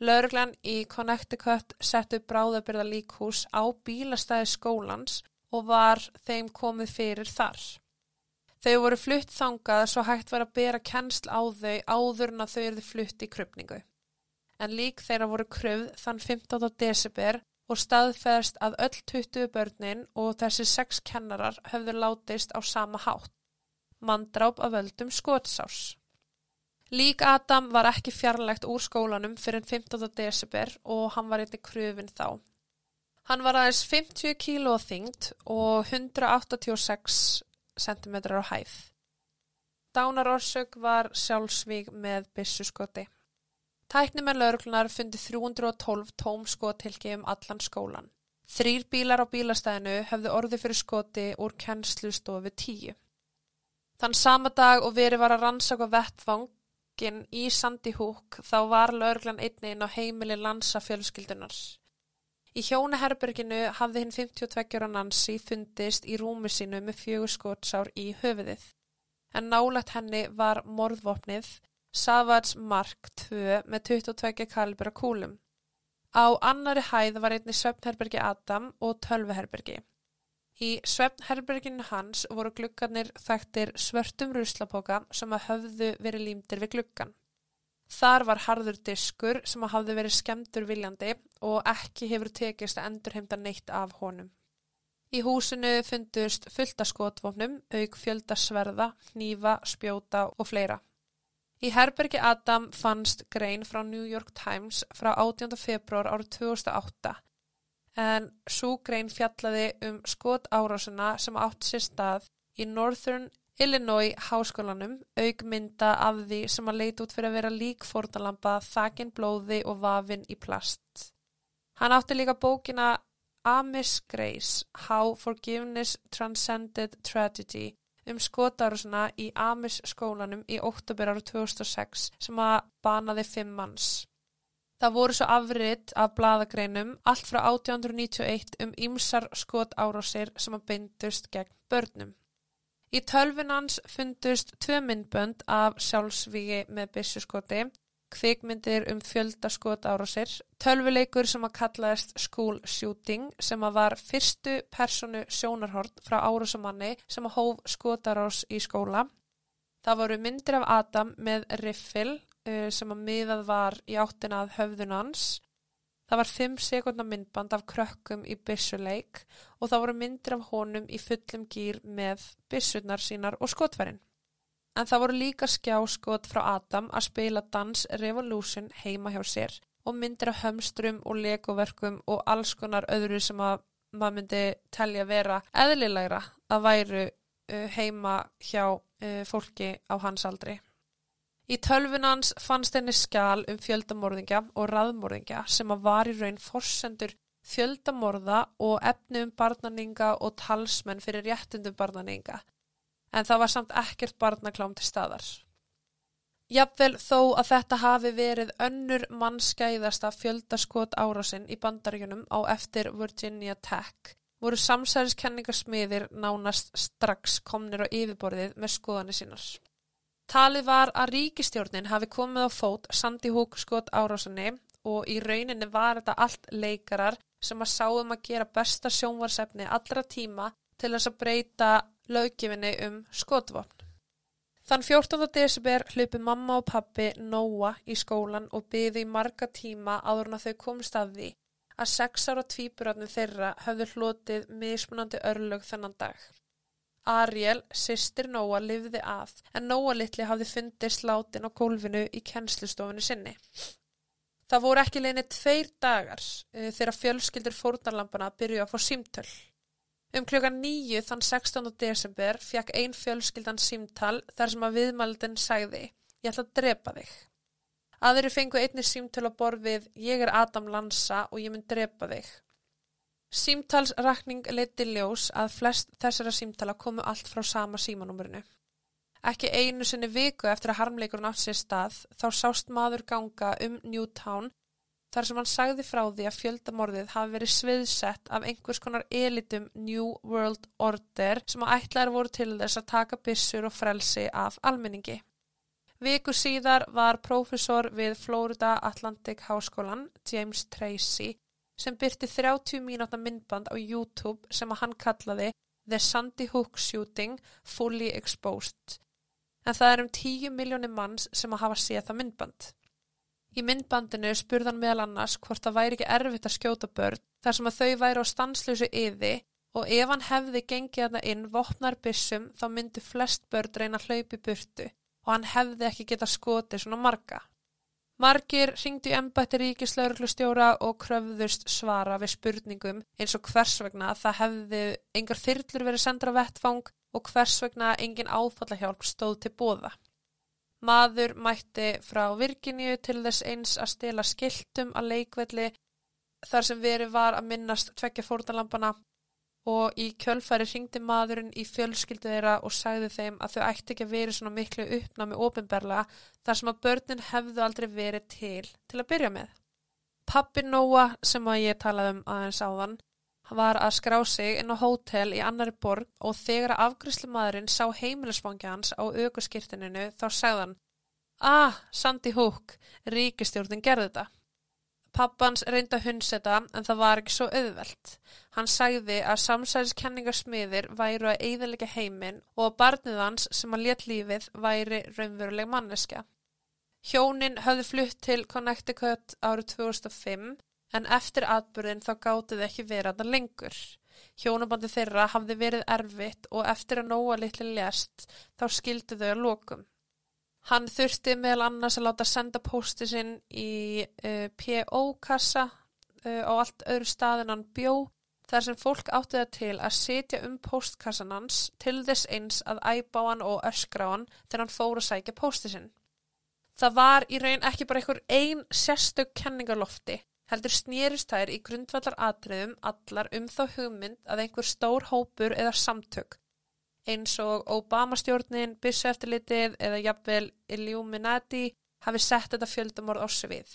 S1: Lörglan í Connecticut settu bráðabyrða líkhús á bílastæði skólans og var þeim komið fyrir þar. Þau voru flutt þangað svo hægt var að bera kennsl á þau áður en að þau eruði flutt í krypningu en lík þeirra voru kröfð þann 15. desember og staðfæðast að öll 20 börnin og þessi sex kennarar höfðu látist á sama hátt. Mandráp af völdum skotsás. Lík Adam var ekki fjarlægt úr skólanum fyrir 15. desember og hann var einnig kröfin þá. Hann var aðeins 50 kíló þingd og 186 cm á hæð. Dánarorsök var sjálfsvík með byssuskoti. Tæknum en lauruglunar fundi 312 tóm skotilki um allan skólan. Þrýr bílar á bílastæðinu höfðu orði fyrir skoti úr kennslustofu 10. Þann sama dag og verið var að rannsaka vettvangin í Sandy Hook þá var lauruglan einni inn á heimili lansafjölskyldunars. Í hjónaherberginu hafði hinn 52 ára Nancy fundist í rúmi sínu með fjögur skótsár í höfuðið. En nálægt henni var morðvopnið Savage Mark II með 22 kalibra kúlum. Á annari hæð var einni svefnherbergi Adam og tölveherbergi. Í svefnherberginu hans voru gluggarnir þekktir svörtum ruslapoka sem að höfðu verið límdir við gluggan. Þar var harður diskur sem hafði verið skemdur viljandi og ekki hefur tekist að endurheimta neitt af honum. Í húsinu fundust fullta skotvofnum, auk fjölda sverða, hnífa, spjóta og fleira. Í herbergi Adam fannst grein frá New York Times frá 18. februar árið 2008 en svo grein fjallaði um skot árásuna sem átt sér stað í Northern Illinois háskólanum augmynda af því sem að leita út fyrir að vera lík fórnalampa, þakin blóði og vafin í plast. Hann átti líka bókina Amish Grace, How Forgiveness Transcended Tragedy um skotárusuna í Amish skólanum í oktober ára 2006 sem að banaði fimm manns. Það voru svo afriðt af bladagreinum allt frá 1891 um ýmsar skotárásir sem að beindust gegn börnum. Í tölfunans fundust tvö myndbönd af sjálfsvígi með byssuskoti, kvikmyndir um fjöldaskot árásir, tölvuleikur sem að kallaðist School Shooting sem að var fyrstu personu sjónarhort frá árásamanni sem að hóf skotarás í skóla. Það voru myndir af Adam með riffil uh, sem að miðað var í áttinað höfðunans Það var 5 sekundar myndband af krökkum í byssuleik og það voru myndir af honum í fullum gýr með byssunar sínar og skotverðin. En það voru líka skjáskot frá Adam að spila Dance Revolution heima hjá sér og myndir af hömstrum og legoverkum og alls konar öðru sem að maður myndi telja vera eðlilegra að væru uh, heima hjá uh, fólki á hans aldri. Í tölfunans fannst henni skjál um fjöldamorðingja og raðmorðingja sem að var í raun forsendur fjöldamorða og efni um barnaninga og talsmenn fyrir réttindum barnaninga. En það var samt ekkert barnaklám til staðar. Jafnvel þó að þetta hafi verið önnur mannskæðasta fjöldaskot árásinn í bandaríunum á eftir Virginia Tech voru samsæðiskenningarsmiðir nánast strax komnir á yfirborðið með skoðanir sínars. Talið var að ríkistjórnin hafi komið á fót Sandy Hook skot árásunni og í rauninni var þetta allt leikarar sem að sáum að gera besta sjónvarsefni allra tíma til þess að breyta löggefinni um skotvopn. Þann 14. desember hlaupi mamma og pappi Nóa í skólan og byði í marga tíma áður en að þau komst af því að sex ára tvíburarnir þeirra höfðu hlotið mismunandi örlög þennan dag. Ariel, sýstir Nóa, lifði að en Nóa litli hafði fundist látin á gólfinu í kennslustofinu sinni. Það voru ekki leginni tveir dagar uh, þegar fjölskyldur fórnarlampana byrju að fá símtöl. Um klukka nýju þann 16. desember fjakk ein fjölskyldan símtal þar sem að viðmaldin sagði ég ætla að drepa þig. Aðri fengu einni símtöl á borfið ég er Adam Lansa og ég mun drepa þig. Símtalsrakning leiti ljós að flest þessara símtala komu allt frá sama símanúmurinu. Ekki einu sinni viku eftir að harmleikurinn átt sér stað þá sást maður ganga um Newtown þar sem hann sagði frá því að fjöldamorðið hafi verið sviðsett af einhvers konar elitum New World Order sem að ætlaður voru til þess að taka bissur og frelsi af almenningi. Viku síðar var prófessor við Florida Atlantic Háskólan, James Tracy, sem byrti 30 mínúta myndband á YouTube sem að hann kallaði The Sandy Hook Shooting Fully Exposed. En það er um 10 miljónir manns sem að hafa séð það myndband. Í myndbandinu spurðan meðal annars hvort það væri ekki erfitt að skjóta börn þar sem að þau væri á stanslösu yði og ef hann hefði gengið þarna inn vopnar bissum þá myndi flest börn reyna hlaupi burtu og hann hefði ekki geta skotið svona marga. Margir ringdu í embætti ríkislauglustjóra og kröfðust svara við spurningum eins og hvers vegna það hefði engar þyrlur verið sendra vettfang og hvers vegna engin áfallahjálp stóð til bóða. Maður mætti frá Virginíu til þess eins að stela skiltum að leikvelli þar sem verið var að minnast tvekja fórnalampana og í kjölfæri ringdi maðurinn í fjölskyldu þeirra og sagði þeim að þau ætti ekki að veri svona miklu uppnámi ofinberlega þar sem að börnin hefðu aldrei verið til til að byrja með. Pappi Nóa sem að ég talaði um aðeins áðan var að skrá sig inn á hótel í annari borg og þegar afgriðslu maðurinn sá heimilisfangi hans á aukurskirtininu þá sagðan Ah, Sandy Hook, ríkistjórnin gerði þetta. Pappans reynda hundseta en það var ekki svo auðvelt. Hann sagði að samsæðiskenningarsmiðir væru að eigðalega heiminn og að barnið hans sem að let lífið væri raunveruleg manneska. Hjónin höfðu flutt til Connecticut árið 2005 en eftir atbyrðin þá gátið ekki verið að það lengur. Hjónabandi þeirra hafði verið erfitt og eftir að nóa litli lest þá skildi þau að lokum. Hann þurfti meðal annars að láta senda pósti sinn í uh, P.O.kassa uh, á allt öðru staðin hann bjó þar sem fólk átti það til að setja um póstkassan hans til þess eins að æbá hann og öskra hann þegar hann fór að sækja pósti sinn. Það var í raun ekki bara einhver ein sérstök kenningarlofti, heldur snýrist þær í grundvallar atriðum allar um þá hugmynd að einhver stór hópur eða samtök eins og Obama-stjórnin, Bissu-eftirlitið eða jafnvel Illuminati hafi sett þetta fjöldamorð á svið.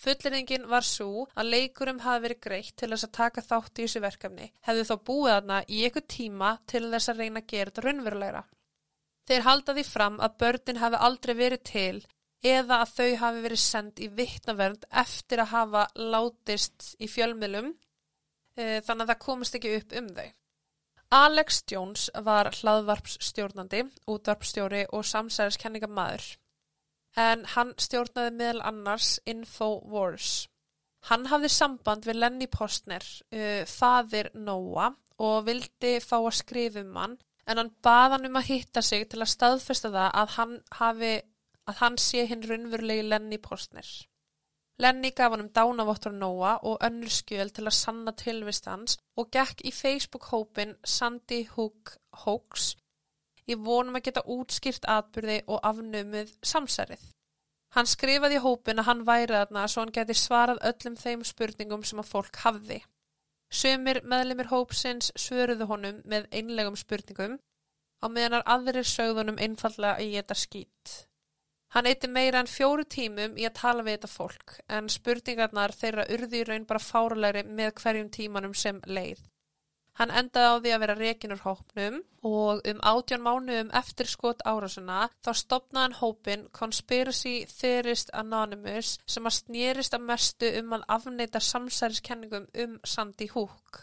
S1: Fullerningin var svo að leikurum hafi verið greitt til þess að taka þátt í þessu verkefni, hefðu þá búið aðna í eitthvað tíma til þess að reyna að gera þetta raunverulegra. Þeir halda því fram að börnin hafi aldrei verið til eða að þau hafi verið sendt í vittnavernd eftir að hafa látist í fjölmiðlum, e, þannig að það komist ekki upp um þau. Alex Jones var hlaðvarpsstjórnandi, útvarpsstjóri og samsæðiskenningamæður en hann stjórnaði meðal annars Infowars. Hann hafði samband við Lenny Postner, uh, fadir Nóa og vildi fá að skrifum hann en hann baða hann um að hitta sig til að staðfesta það að hann, hafi, að hann sé hinn raunverulegi Lenny Postner. Lenny gaf hann um dánavottur Nóa og önnur skjöl til að sanna tilvist hans og gekk í Facebook-hópin Sandy Hook Hoax í vonum að geta útskýrt atbyrði og afnumið samsærið. Hann skrifaði í hópin að hann væri þarna svo hann geti svarað öllum þeim spurningum sem að fólk hafði. Sumir meðlemið hópsins svöruðu honum með einlegum spurningum á meðanar aðrir sögðunum einfallega að geta skýtt. Hann eitti meira en fjóru tímum í að tala við þetta fólk en spurningarnar þeirra urði í raun bara fárulegri með hverjum tímanum sem leið. Hann endaði á því að vera rekinur hópnum og um átjón mánuðum eftir skot árásuna þá stopnaði hann hópin Conspiracy Theorist Anonymous sem að snýrist að mestu um að afneita samsæriskenningum um Sandy Hook.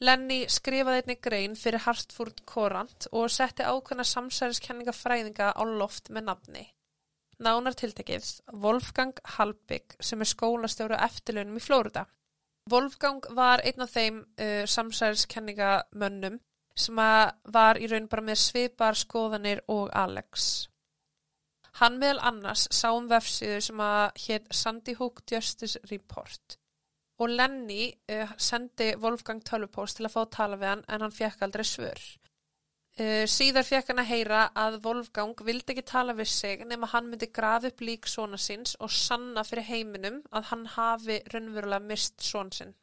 S1: Lenny skrifaði einni grein fyrir Hartford Courant og setti ákveðna samsæriskenningafræðinga á loft með nafni. Nánar tiltekið Wolfgang Halbig sem er skólastjóru eftirlunum í Flórida. Wolfgang var einn af þeim uh, samsæðiskenningamönnum sem var í raun bara með svipar skoðanir og Alex. Hann meðal annars sá um vefsíðu sem að hétt Sandy Hook Justice Report og Lenny uh, sendi Wolfgang tölvupost til að fá að tala við hann en hann fekk aldrei svör. Uh, síðar fekk hann að heyra að Wolfgang vildi ekki tala við sig nema hann myndi grafi upp lík svona síns og sanna fyrir heiminum að hann hafi raunverulega mist svona sinn.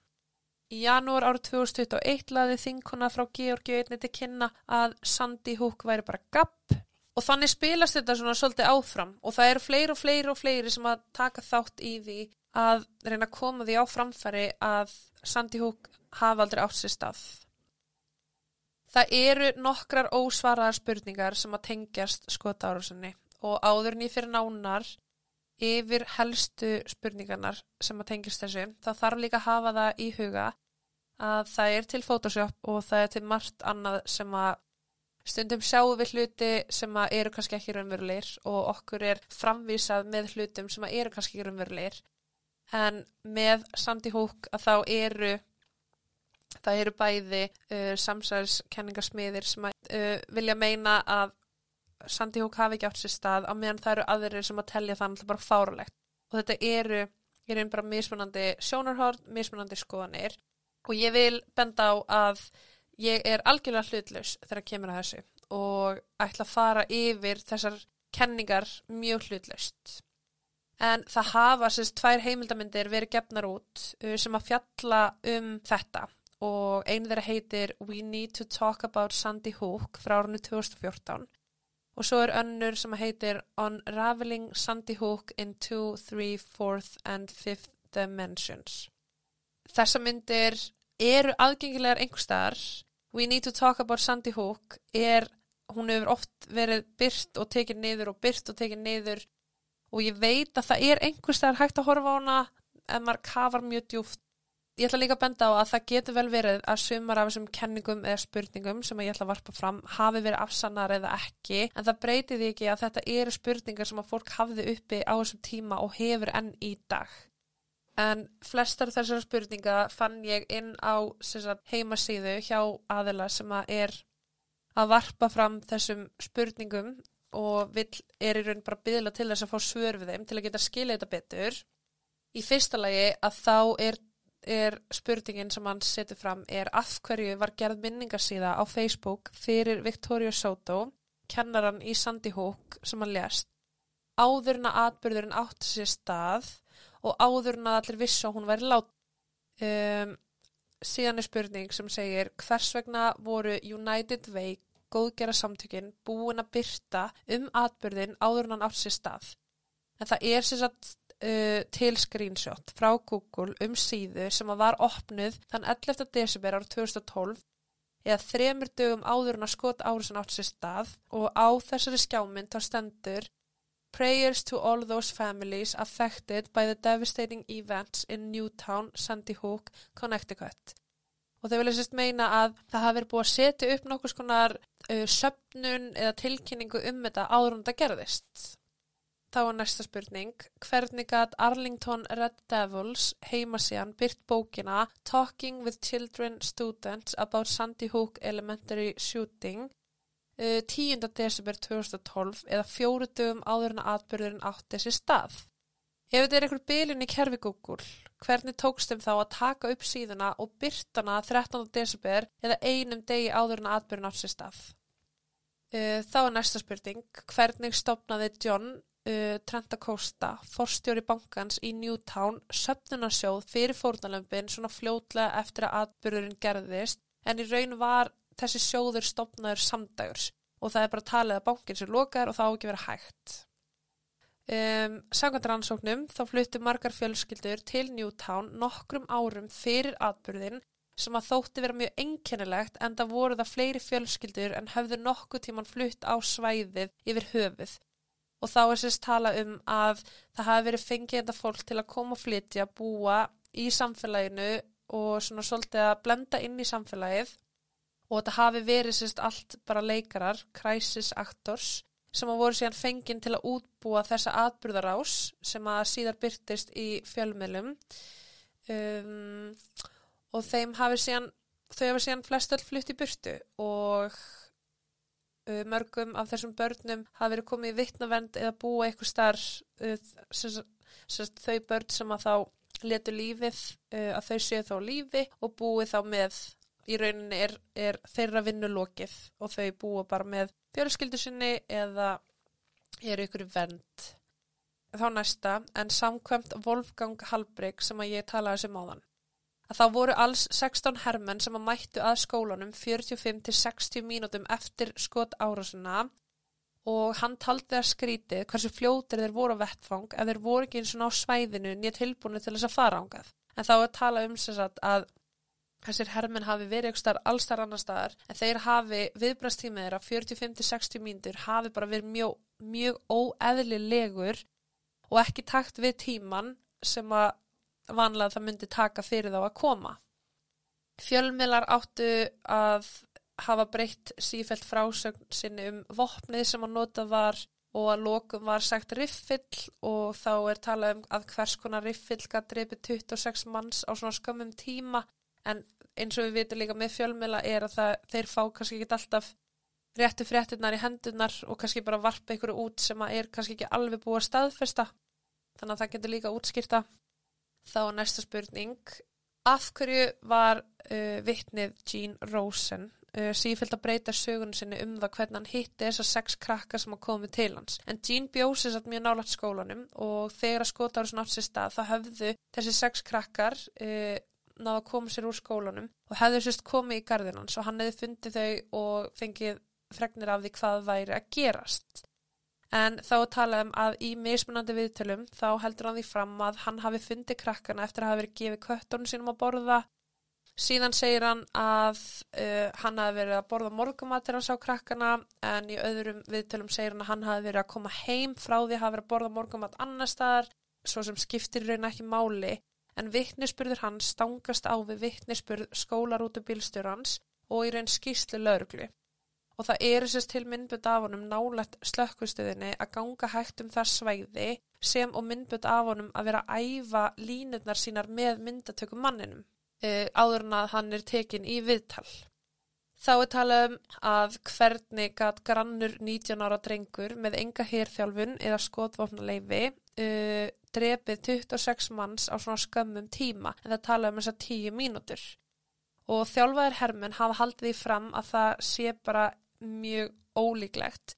S1: Í janúar árið 2021 laði þinkona frá Georgi einni til kynna að Sandy Hook væri bara gapp og þannig spilast þetta svona svolítið áfram og það eru fleiri og fleiri og fleiri sem að taka þátt í því að reyna að koma því á framfæri að Sandy Hook hafa aldrei átt sér stað. Það eru nokkrar ósvaraðar spurningar sem að tengjast skotárusinni og áður nýð fyrir nánar yfir helstu spurningarnar sem að tengjast þessu þá þarf líka að hafa það í huga að það er til Photoshop og það er til margt annað sem að stundum sjáum við hluti sem að eru kannski ekki raunverulegir og okkur er framvísað með hlutum sem að eru kannski ekki raunverulegir. En með Sandy Hook að þá eru það eru bæði uh, samsæðiskenningarsmiðir sem að, uh, vilja meina að Sandy Hook hafi ekki átt sér stað á meðan það eru aðrir sem að tellja það alltaf bara fáralegt og þetta eru, ég er bara mismunandi sjónarhórn, mismunandi skoðanir. Og ég vil benda á að ég er algjörlega hlutlaus þegar kemur að þessu og ætla að fara yfir þessar kenningar mjög hlutlaust. En það hafa sérst tvær heimildamindir verið gefnar út uh, sem að fjalla um þetta og einu þeirra heitir We Need to Talk About Sandy Hook frá árunni 2014 og svo er önnur sem heitir Unraveling Sandy Hook in 2, 3, 4 and 5 Dimensions. Þessa myndir eru aðgengilegar einhverstaðar. We Need to Talk About Sandy Hook er, hún hefur oft verið byrt og tekið niður og byrt og tekið niður og ég veit að það er einhverstaðar hægt að horfa á hana en maður kafar mjög djúft. Ég ætla líka að benda á að það getur vel verið að sumar af þessum kenningum eða spurningum sem ég ætla að varpa fram hafi verið afsannar eða ekki en það breytir því ekki að þetta eru spurningar sem að fólk hafði uppi á þessum tíma og hefur enn í dag. En flestar þessar spurninga fann ég inn á sagt, heimasíðu hjá aðila sem að er að varpa fram þessum spurningum og vill, er í raun bara byggla til þess að fá svör við þeim til að geta skilja þetta betur. Í fyrsta lagi að þá er, er spurningin sem hann setur fram er af hverju var gerð minningarsíða á Facebook fyrir Victoria Soto, kennaran í Sandy Hook sem hann lést. Áðurna atbyrðurinn átti sér stað og áðurna allir vissu að hún væri lát. Um, síðan er spurning sem segir hvers vegna voru United Way góðgera samtökin búin að byrta um atbyrðin áður en hann átt sér stað. En það er sér satt uh, til screenshot frá Google um síðu sem að var opnuð þann 11. desember ára 2012 eða þremur dögum áður en að skot árið sem átt sér stað og á þessari skjámynd þá stendur Prayers to all those families affected by the devastating events in Newtown, Sandy Hook, Connecticut og þau vilja sérst meina að það hafi verið búið að setja upp nokkus konar uh, söpnun eða tilkynningu um þetta áður en það gerðist. Þá er næsta spurning, hvernig gæt Arlington Red Devils heimasíðan byrt bókina Talking with Children Students about Sandy Hook Elementary Shooting uh, 10. desember 2012 eða fjóru dögum áður en aðbyrðurinn átt þessi stað. Ef þetta er einhver bylun í kerfi Google, hvernig tókst þeim þá að taka upp síðuna og byrtana 13. desember eða einum degi áður en aðbyrjun átt sér stað? Uh, þá er næsta spurning, hvernig stopnaði John uh, Trenta Costa, forstjóri bankans í Newtown, söpnunarsjóð fyrir fórnalömpin svona fljótlega eftir að aðbyrjurinn gerðist en í raun var þessi sjóður stopnaður samdægurs og það er bara talið að bankin sér lokar og það á ekki verið hægt. Um, Samkvæmt rannsóknum þá fluttu margar fjölskyldur til Newtown nokkrum árum fyrir atbyrðin sem að þótti vera mjög einkennilegt en það voru það fleiri fjölskyldur en höfðu nokkuð tíman flutt á svæðið yfir höfuð. Og þá er sérst tala um að það hafi verið fengið þetta fólk til að koma og flytja, búa í samfélaginu og svona svolítið að blenda inn í samfélagið. Og þetta hafi verið sérst allt bara leikarar, crisis actors sem að voru síðan fenginn til að útbúa þessa atbyrðarás sem að síðar byrtist í fjölmjölum um, og þeim hafi síðan, þau hafi síðan flestöld flutt í byrtu og mörgum af þessum börnum hafi verið komið í vittnavend eða búa eitthvað starf þau börn sem að þá letu lífið að þau séu þá lífi og búið þá með í rauninni er, er þeirra vinnulokið og þau búa bara með fjölskyldu sinni eða eru ykkur vend. Þá næsta, en samkvæmt Wolfgang Halbrygg sem að ég talaði sem áðan. Að þá voru alls 16 hermenn sem að mættu að skólanum 45-60 mínútum eftir skot árasuna og hann taldi að skrítið hversu fljótir þeir voru á vettfang ef þeir voru ekki eins og ná svæðinu nýja tilbúinu til þess að fara ángað. En þá er talað um þess að þessir hermin hafi verið ykkur starf allstar annar staðar en þeir hafi viðbrastímið þeirra 45-60 mínútur hafi bara verið mjög, mjög óeðlilegur og ekki takt við tíman sem að vanlega það myndi taka fyrir þá að koma. Fjölmilar áttu að hafa breytt sífælt frásögn sinni um vopnið sem að nota var og að lokum var sagt riffill og þá er talað um að hvers konar riffill gæti dreipið 26 manns á svona skömmum tíma. En eins og við vitum líka með fjölmjöla er að það, þeir fá kannski ekki alltaf réttu fréttinnar í hendunar og kannski bara varpa ykkur út sem að er kannski ekki alveg búið að staðfesta. Þannig að það getur líka útskýrta þá næsta spurning Af hverju var uh, vittnið Jean Rosen uh, sífilt að breyta sögun sinni um það hvernig hann hitti þessar sex krakkar sem að komi til hans. En Jean bjósi satt mjög nálagt skólanum og þegar að skotáru svona átt sér stað þá höfðu þessi sex krakkar uh, náða að koma sér úr skólanum og hefðu sérst komið í gardinans og hann hefði fundið þau og fengið fregnir af því hvað væri að gerast. En þá talaðum að í mismunandi viðtölum þá heldur hann því fram að hann hafi fundið krakkana eftir að hafa verið gefið köttunum sínum að borða. Síðan segir hann að uh, hann hafi verið að borða morgumat þegar hann sá krakkana en í öðrum viðtölum segir hann að hann hafi verið að koma heim frá því að hafa verið að borða morgumat annar staðar svo sem skiptir raun ekki máli en vittnisspurður hans stangast á við vittnisspurð skólarútu bílstjórans og í raun skýslu lauruglu og það eru sérst til myndbönd af honum nálægt slökkustöðinni að ganga hægt um það svæði sem og myndbönd af honum að vera að æfa línurnar sínar með myndatökum manninum uh, áður en að hann er tekin í viðtal. Þá er talað um að hvernig gæt grannur 19 ára drengur með enga hérþjálfun eða skotvopnuleifi uh, drefið 26 manns á svona skömmum tíma en það tala um þess að 10 mínútur. Og þjálfaðir hermen hafa haldið í fram að það sé bara mjög ólíklegt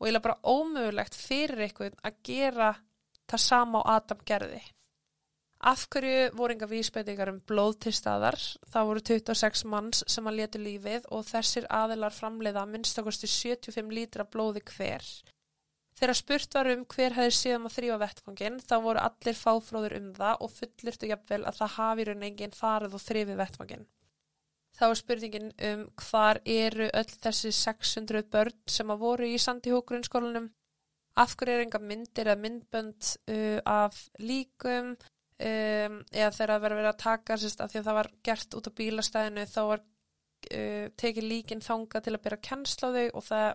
S1: og eiginlega bara ómögulegt fyrir einhvern að gera það sama á Adam gerði. Af hverju voru enga vísbendingar um blóð til staðar? Það voru 26 manns sem að letu lífið og þessir aðilar framleiða minnstakosti 75 lítra blóði hver. Þegar spurt var um hver hefði síðan að þrýfa vettfangin þá voru allir fáfróður um það og fullirtu jafnvel að það hafi raun enginn farið og þrýfi vettfangin. Þá er spurningin um hvar eru öll þessi 600 börn sem að voru í Sandi Hók grunnskólanum. Af hverju er enga myndir eða myndbönd uh, af líkum um, eða þegar það verið að taka sérst af því að það var gert út á bílastæðinu þá var uh, tekið líkin þanga til að byrja að kennsla þau og það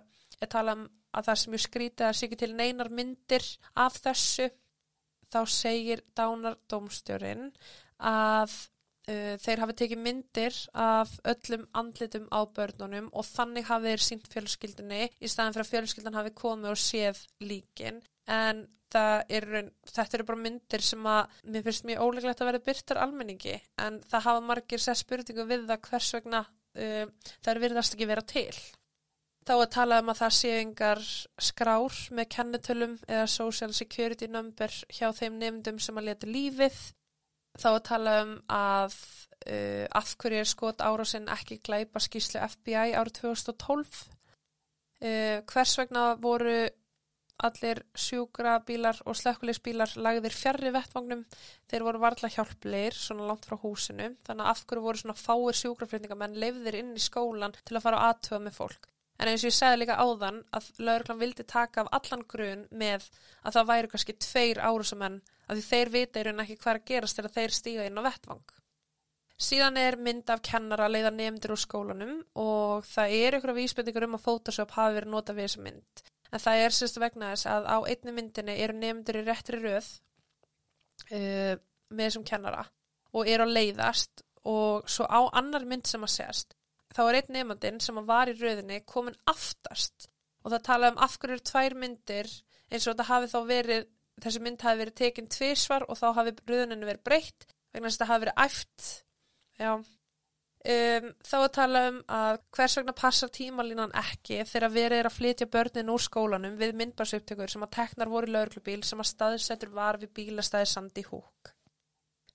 S1: er talað um að það sem ég skrítið að ekki til neinar myndir af þessu. Þá segir dánardómstjórin að Uh, þeir hafi tekið myndir af öllum andlitum á börnunum og þannig hafi þeir sínt fjölskyldinni í staðan fyrir að fjölskyldan hafi komið og séð líkin en er, þetta eru bara myndir sem að mér finnst mjög óleglegt að vera byrtar almenningi en það hafa margir sér spurningu við það hvers vegna uh, er virðast ekki vera til. Þá að tala um að það séu yngar skrár með kennetölum eða social security number hjá þeim nefndum sem að leta lífið þá að tala um að uh, af hverju er skot árásinn ekki glæpa skýslu FBI árið 2012 uh, hvers vegna voru allir sjúkra bílar og slökkulegsbílar lagðir fjarrri vettvagnum þeir voru varðla hjálpleir svona langt frá húsinu. Þannig að af hverju voru svona fáir sjúkraflutningamenn leifðir inn í skólan til að fara að aðtöfa með fólk en eins og ég segði líka áðan að lauruglan vildi taka af allan grun með að það væri kannski tveir árusamenn að því þeir vita í raun ekki hvað að gerast þegar þeir stíga inn á vettvang. Síðan er mynd af kennara leiða nefndir úr skólanum og það er ykkur af vísbendingur um að Photoshop hafi verið notað við þessa mynd. En það er sérstu vegna þess að á einni myndinni eru nefndir í réttri röð uh, með þessum kennara og eru að leiðast og svo á annar mynd sem að sérst þá er einn nefndin sem var í röðinni komin aftast og það tala um af hverju tvær myndir eins og þetta hafi þá verið þessi mynd hafi verið tekinn tvísvar og þá hafi röðuninu verið breytt vegna þess að þetta hafi verið æft. Já. Um, þá að tala um að hvers vegna passar tímalínan ekki þegar verið er að flytja börnin úr skólanum við myndbarsuptökur sem að teknar voru lauruglubíl sem að staðsettur var við bílastæði Sandi Húk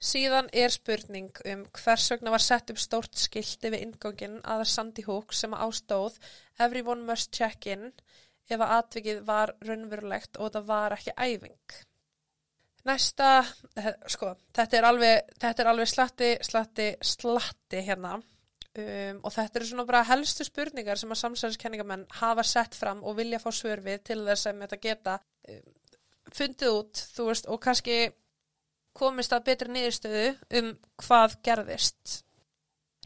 S1: Síðan er spurning um hvers vegna var sett upp stórt skildi við ingangin aðar Sandi Húk sem ástóð Everyone must check in ef að atvikið var raunverulegt og þetta var ekki æfing. Næsta, eh, sko, þetta er alveg, þetta er alveg slatti, slatti, slatti hérna um, og þetta eru svona bara helstu spurningar sem að samsæðiskenningamenn hafa sett fram og vilja fá svör við til þess að þetta geta um, fundið út, þú veist, og kannski komist að betri niðurstöðu um hvað gerðist.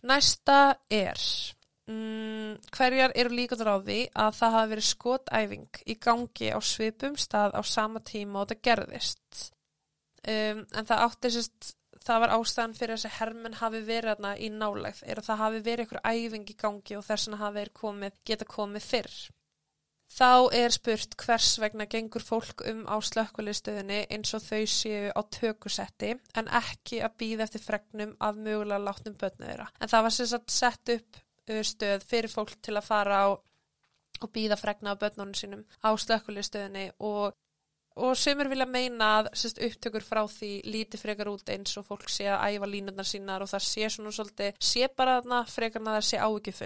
S1: Næsta er Mm, hverjar eru líkandur á því að það hafi verið skotæfing í gangi á svipum stað á sama tíma og þetta gerðist um, en það átti sérst það var ástæðan fyrir þess að hermen hafi verið aðna í nálegð er að það hafi verið einhver æfing í gangi og þess að hafi komið, geta komið fyrr þá er spurt hvers vegna gengur fólk um á slökkvöliðstöðinni eins og þau séu á tökusetti en ekki að býða eftir fregnum af mögulega látnum börnuðira. En það var sagt sett upp uh, stöð fyrir fólk til að fara á og býða fregna af börnunum sínum á slökkvöliðstöðinni og og semur vilja meina að sérst, upptökur frá því líti frekar út eins og fólk sé að æfa línundar sínar og það sé svona svolítið, sé bara þarna frekar að það sé ávikið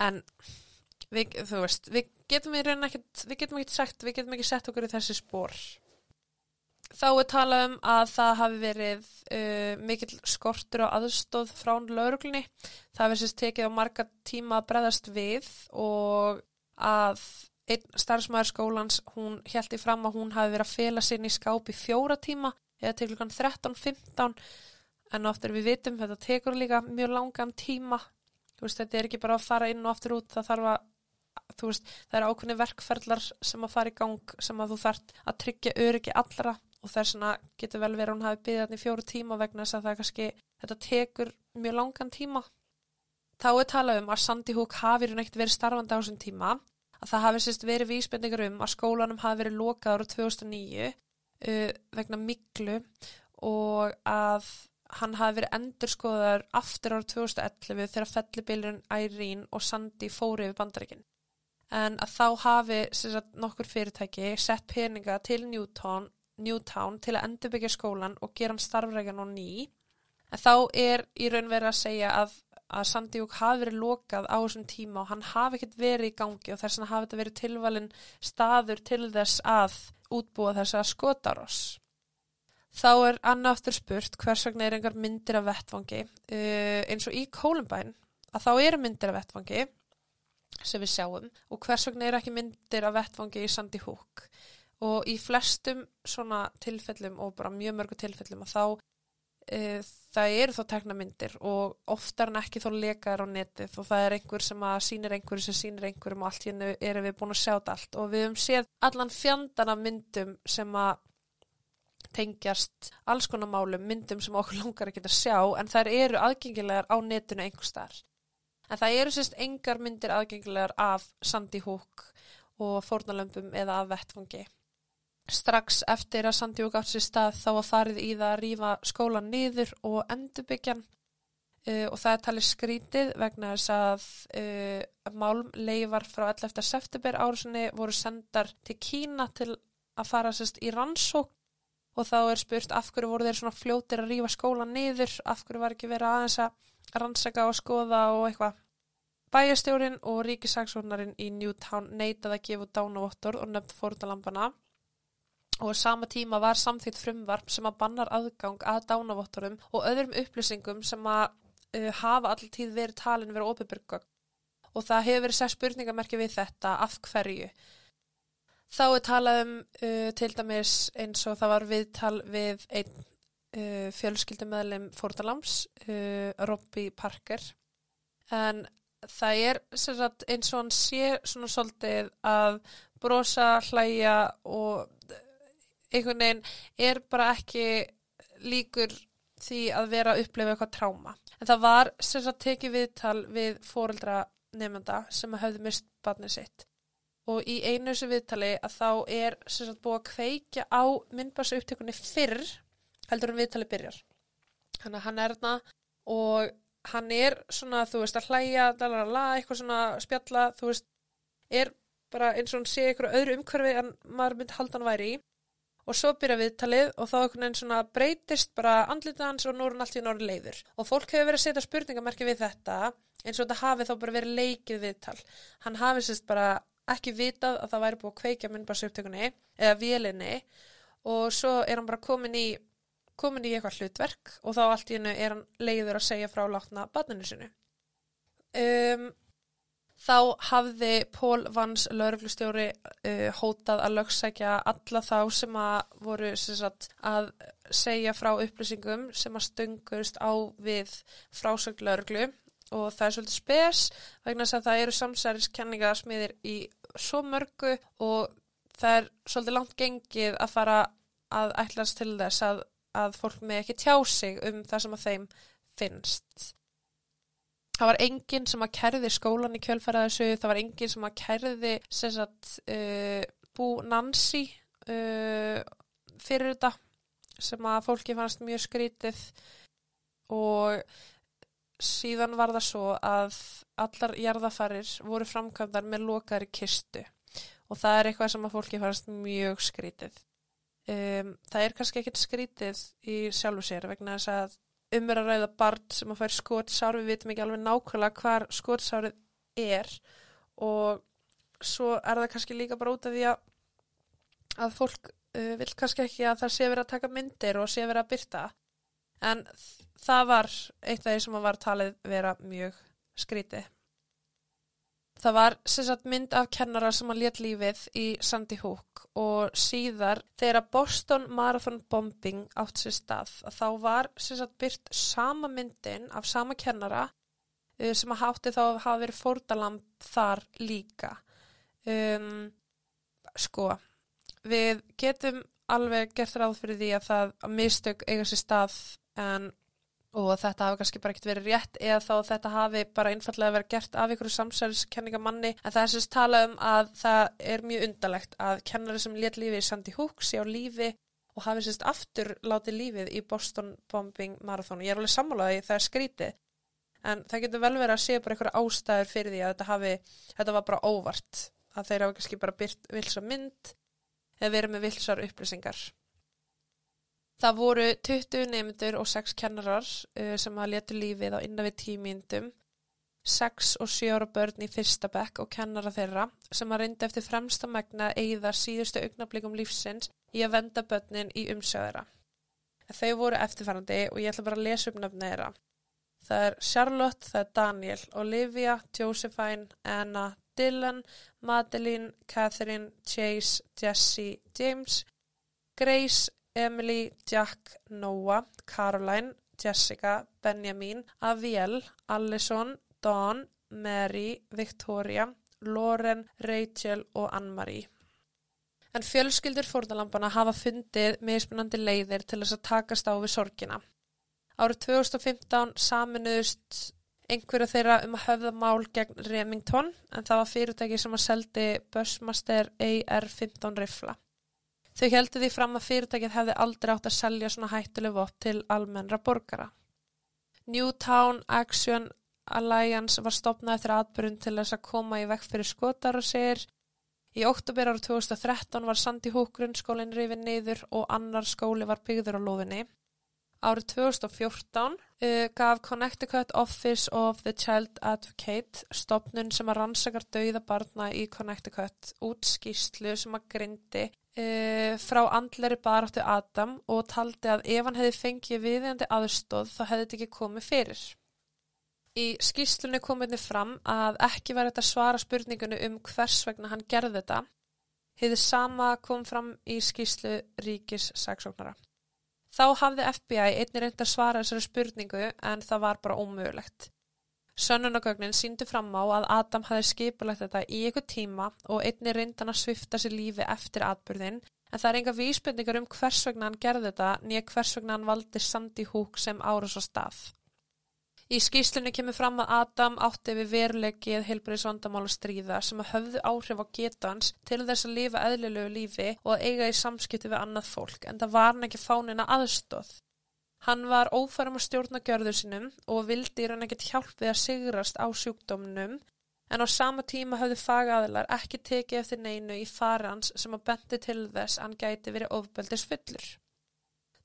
S1: en við, þú veist, við getum í raun ekkert, við getum ekkert sagt, við getum ekki sett okkur í þessi spór. Þá er talað um að það hafi verið uh, mikill skortur og aðstóð frá lauruglunni. Það sérst tekið á marga tíma að breðast við og að einn starfsmæður skólans, hún held í fram að hún hafi verið að fela sinni í skáp í fjóra tíma eða til klukkan 13-15 en oftar við vitum þetta tekur líka mjög langan tíma. Veist, þetta er ekki bara að fara inn og aftur út, það þarf að veist, það er ákveðni verkferðlar sem að fara í gang sem að þú þart að tryggja öryggi allra og þess vegna getur vel verið að hún hafi byggðið þetta í fjóru tíma vegna þess að það kannski, þetta tekur mjög langan tíma. Þá er talað um að Sandy Hook hafi neitt verið starfandi á þessum tíma, að það hafi sérst verið vísbendingar um að skólanum hafi verið lokað ára 2009 uh, vegna miklu og að hann hafi verið endurskoðar aftur ára 2011 þegar fellibilun Irene og Sandy fóri við bandaríkinn en að þá hafi sagt, nokkur fyrirtæki sett peninga til Newtown, Newtown til að endurbyggja skólan og gera hann starfrækjan og ný. En þá er í raun verið að segja að, að Sandíuk hafi verið lokað á þessum tíma og hann hafi ekkert verið í gangi og þess að hafi þetta verið tilvalin staður til þess að útbúa þess að skota oss. Þá er annaftur spurt hvers vegna er einhver myndir af vettfangi. Uh, eins og í Columbine að þá eru myndir af vettfangi sem við sjáum. Og hvers vegna er ekki myndir af vettfangi í Sandy Hook? Og í flestum svona tilfellum og bara mjög mörgu tilfellum að þá e, það eru þá tekna myndir og oftar en ekki þá lekaður á netið. Og það er einhver sem að sínir einhverju sem sínir einhverjum og allt hérna erum við búin að sjá þetta allt. Og við höfum séð allan fjandana myndum sem að tengjast alls konar málum, myndum sem okkur langar að sjá en þær eru aðgengilegar á netinu einhver starf En það eru sérst engar myndir aðgengilegar af Sandy Hook og fórnalömpum eða af vettfangi. Strax eftir að Sandy Hook átt sér stað þá var farið í það að rýfa skólan niður og endurbyggjan uh, og það er talið skrítið vegna þess að uh, málmleifar frá 11. september árusinni voru sendar til Kína til að fara sérst í rannsók og þá er spurt af hverju voru þeir svona fljótir að rýfa skólan niður, af hverju var ekki verið aðeins að rannsaka og skoða og eitthvað. Bæjastjórin og ríkisaksónarinn í Newtown neitaði að gefa dánavottor og nefnd fórtalampana og sama tíma var samþýtt frumvarp sem að bannar aðgang að dánavottorum og öðrum upplýsingum sem að uh, hafa alltíð verið talin verið óbyrgögg og það hefur verið sér spurningamerki við þetta af hverju. Þá er talað um uh, til dæmis eins og það var viðtal við einn uh, fjölskyldumöðlim Fórtalams, uh, Robbie Parker en það er sagt, eins og hann sé svona svolítið að brosa, hlæja og einhvern veginn er bara ekki líkur því að vera að upplefa eitthvað tráma. En það var sem sagt tekið viðtal við fóreldra nefnda sem hafði mist barnið sitt og í einu þessu viðtali að þá er sem sagt búið að kveikja á myndbarsu upptökunni fyrr heldur en viðtali byrjar. Hann er þarna og hann er svona, þú veist, að hlæja, lalala, eitthvað svona spjalla, þú veist, er bara eins og hann sé eitthvað öðru umhverfi en maður myndi halda hann væri í. Og svo byrja viðtalið og þá einhvern veginn svona breytist bara andlita hans og nú er hann allt í norri leiður. Og fólk hefur verið að setja spurningamerki við þetta eins og þetta hafi þá bara verið leikið viðtal. Hann hafi sérst bara ekki vitað að það væri búið að kveikja myndbarsuptökunni eða vélinni. Og svo er hann bara komin í komin í eitthvað hlutverk og þá allt í hennu er hann leiður að segja frá látna barninu sinu. Um, þá hafði Pól Vans lauruglustjóri uh, hótað að lögsækja alla þá sem að voru sem sagt, að segja frá upplýsingum sem að stungust á við frásögn lauruglu og það er svolítið spes vegna að það eru samsæriskenninga smiðir í svo mörgu og það er svolítið langt gengið að fara að ætlast til þess að að fólk með ekki tjá sig um það sem að þeim finnst. það var enginn sem að kerði skólan í kjölfæra þessu, það var enginn sem að kerði sagt, uh, bú Nancy uh, fyrir þetta sem að fólki fannst mjög skrítið og síðan var það svo að allar jarðafarir voru framkvæmdar með lokaðri kistu og það er eitthvað sem að fólki fannst mjög skrítið. Um, það er kannski ekkert skrítið í sjálfu sér vegna þess að umver að ræða barn sem að fær skottsár, við vitum ekki alveg nákvæmlega hvar skottsárið er og svo er það kannski líka bara út af því að, að fólk uh, vil kannski ekki að það sé verið að taka myndir og sé verið að byrta en það var eitt af því sem var talið vera mjög skrítið. Það var sagt, mynd af kennara sem að let lífið í Sandy Hook og síðar þegar Boston Marathon Bombing átt sér stað þá var sagt, byrt sama myndin af sama kennara uh, sem að hátti þá að hafa verið fórtalamb þar líka. Um, sko, við getum alveg gert ráð fyrir því að það að mistök eiga sér stað en og þetta hafi kannski bara ekkert verið rétt eða þá þetta hafi bara einfallega verið gert af ykkur samsælskenningamanni en það er sérst talað um að það er mjög undalegt að kennari sem let lífið í Sandy Hook sé á lífi og hafi sérst aftur látið lífið í Boston Bombing Marathon. Ég er alveg sammálaði það er skrítið en það getur vel verið að sé bara einhverja ástæður fyrir því að þetta hafi, þetta var bara óvart. Að þeir hafa kannski bara byrt vilsa mynd eða verið með vilsar upplýsingar Það voru 20 nefndur og 6 kennarar uh, sem að letu lífið á innan við tímindum, 6 og 7 ára börn í fyrsta bekk og kennara þeirra sem að reynda eftir fremsta megna eigða síðustu augnablikum lífsins í að venda börnin í umsjöðara. Þau voru eftirfærandi og ég ætla bara að lesa upp nöfna þeirra. Það er Charlotte, það er Daniel, Olivia, Josephine, Anna, Dylan, Madeline, Catherine, Chase, Jesse, James, Grace, Emily, Jack, Noah, Caroline, Jessica, Benjamin, Aviel, Allison, Dawn, Mary, Victoria, Lauren, Rachel og Ann-Marie. En fjölskyldur fórnalampana hafa fundið mismunandi leiðir til þess að takast á við sorgina. Árið 2015 saminuðust einhverju þeirra um að höfða mál gegn Remington en það var fyrirtæki sem að seldi Bushmaster AR-15 rifla. Þau heldur því fram að fyrirtækið hefði aldrei átt að selja svona hættuleg vott til almennra borgara. Newtown Action Alliance var stopnað eftir atbyrjun til þess að koma í vekk fyrir skotar og segir Í oktober ára 2013 var Sandy Hook grunnskólinn rifin niður og annar skóli var byggður á lofinni. Árið 2014 uh, gaf Connecticut Office of the Child Advocate stopnun sem að rannsakar dauða barna í Connecticut út skýslu sem að grindi e, frá andleri baráttu Adam og taldi að ef hann hefði fengið viðjandi aðstóð þá hefði þetta ekki komið fyrir. Í skýslunni kom einni fram að ekki var þetta svara spurningunni um hvers vegna hann gerði þetta. Hiðið sama kom fram í skýslu ríkis sagsóknara. Þá hafði FBI einni reynd að svara þessari spurningu en það var bara ómögulegt. Sönnunagögnin síndi fram á að Adam hafi skipulagt þetta í ykkur tíma og einni reyndan að svifta sér lífi eftir atbyrðin en það er enga vísbyrningar um hvers vegna hann gerði þetta nýja hvers vegna hann valdi Sandy Hook sem árus á stað. Í skýslunni kemur fram að Adam átti við verulegið heilbreyðsvandamál að stríða sem að höfðu áhrif á getans til þess að lifa eðlilegu lífi og að eiga í samskipti við annað fólk en það var hann ekki fánina aðstóð. Hann var ófærum að stjórna gjörður sinum og vildi raun ekkert hjálp við að sigrast á sjúkdómnum en á sama tíma hafði fagaðilar ekki tekið eftir neinu í farans sem að bendi til þess hann gæti verið ofbeldis fullur.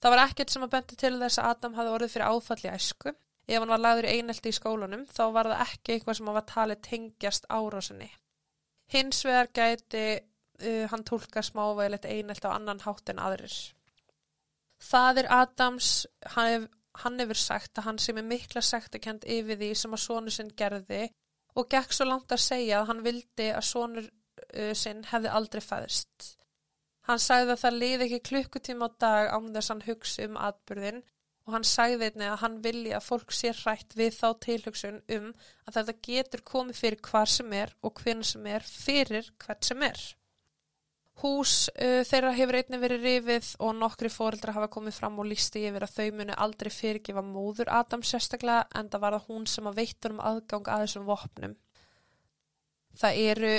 S1: Það var ekkert sem að bendi til þess að Adam hafði orðið fyrir áfalli æsku. Ef hann var lagður einelti í skólanum þá var það ekki eitthvað sem að var talið tengjast árásinni. Hins vegar gæti uh, hann tólka smávægilegt einelt á annan hátt en aðrir. Fadir Adams, hann, hef, hann hefur sagt að hann sem er mikla sektakent yfir því sem að sónu sinn gerði og gekk svo langt að segja að hann vildi að sónur uh, sinn hefði aldrei fæðist. Hann sagði að það liði ekki klukkutíma á dag án þess að hann hugsi um atbyrðin og hann sagði einnig að hann vilji að fólk sé hrætt við þá tilhugsun um að þetta getur komið fyrir hvað sem er og hvern sem er fyrir hvert sem er. Hús uh, þeirra hefur einnig verið rifið og nokkri fóreldra hafa komið fram og lísti yfir að þau muni aldrei fyrirgefa móður Adams sérstaklega en það var það hún sem að veitt um aðgang að þessum vopnum. Það eru,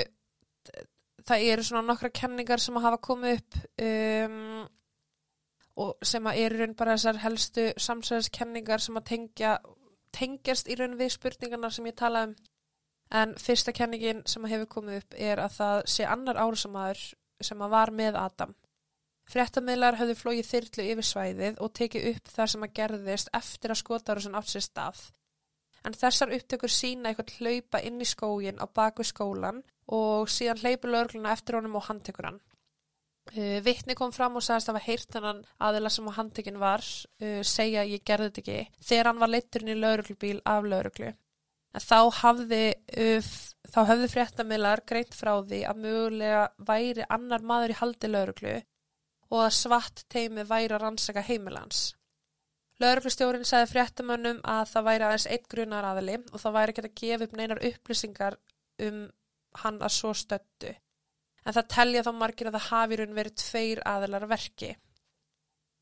S1: það eru svona nokkra kenningar sem að hafa komið upp um, og sem að eru raun bara þessar helstu samsæðiskenningar sem að tengja, tengjast í raun við spurningarna sem ég talaði um. En fyrsta kenningin sem hefur komið upp er að það sé annar árisamæður sem að var með Adam. Frettamillar höfðu flóið þyrlu yfir svæðið og tekið upp það sem að gerðist eftir að skotarusin átt sér stað. En þessar upptökur sína eitthvað hlaupa inn í skógin á baku skólan og síðan hleypu lögluna eftir honum og handtekur hann. Uh, Vittni kom fram og sagðist að það var heyrt hennan aðila sem handtekinn var, uh, segja ég gerði þetta ekki, þegar hann var leitturinn í lauruglubíl af lauruglu. En þá hafði, uh, þá hafði fréttamilar greint frá því að mögulega væri annar maður í haldi lauruglu og að svart teimi væri að rannsaka heimilans. Lauruglustjórin sagði fréttamönnum að það væri aðeins eitt grunar aðali og það væri ekki að gefa upp neinar upplýsingar um hann að svo stöttu. En það telja þá margir að það hafi raun verið tveir aðilar verki.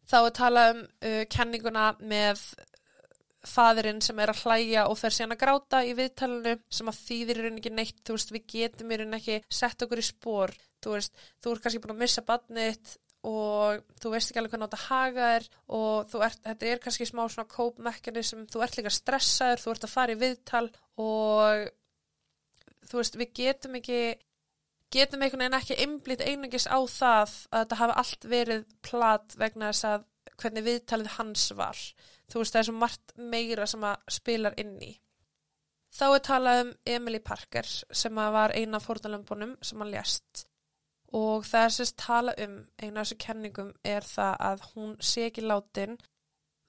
S1: Þá er talað um uh, kenninguna með fadirinn sem er að hlæja og fer síðan að gráta í viðtalinu sem að þýðir í rauninni ekki neitt, þú veist, við getum í rauninni ekki sett okkur í spór, þú veist, þú ert kannski búin að missa badnið og þú veist ekki alveg hvernig átt að haga þér og ert, þetta er kannski smá svona kópmekkani sem þú ert líka stressaður, þú ert að fara í viðtal og þú veist, við getum ekki, getum einhvern veginn ekki einblít einungis á það að þetta hafi allt verið plat vegna þess að hvernig viðtalið hans var. Þú veist það er svo margt meira sem að spilar inn í. Þá er talað um Emily Parker sem að var eina fórnalömbunum sem hann lést. Og það er sérst tala um eina af þessu kenningum er það að hún sé ekki látin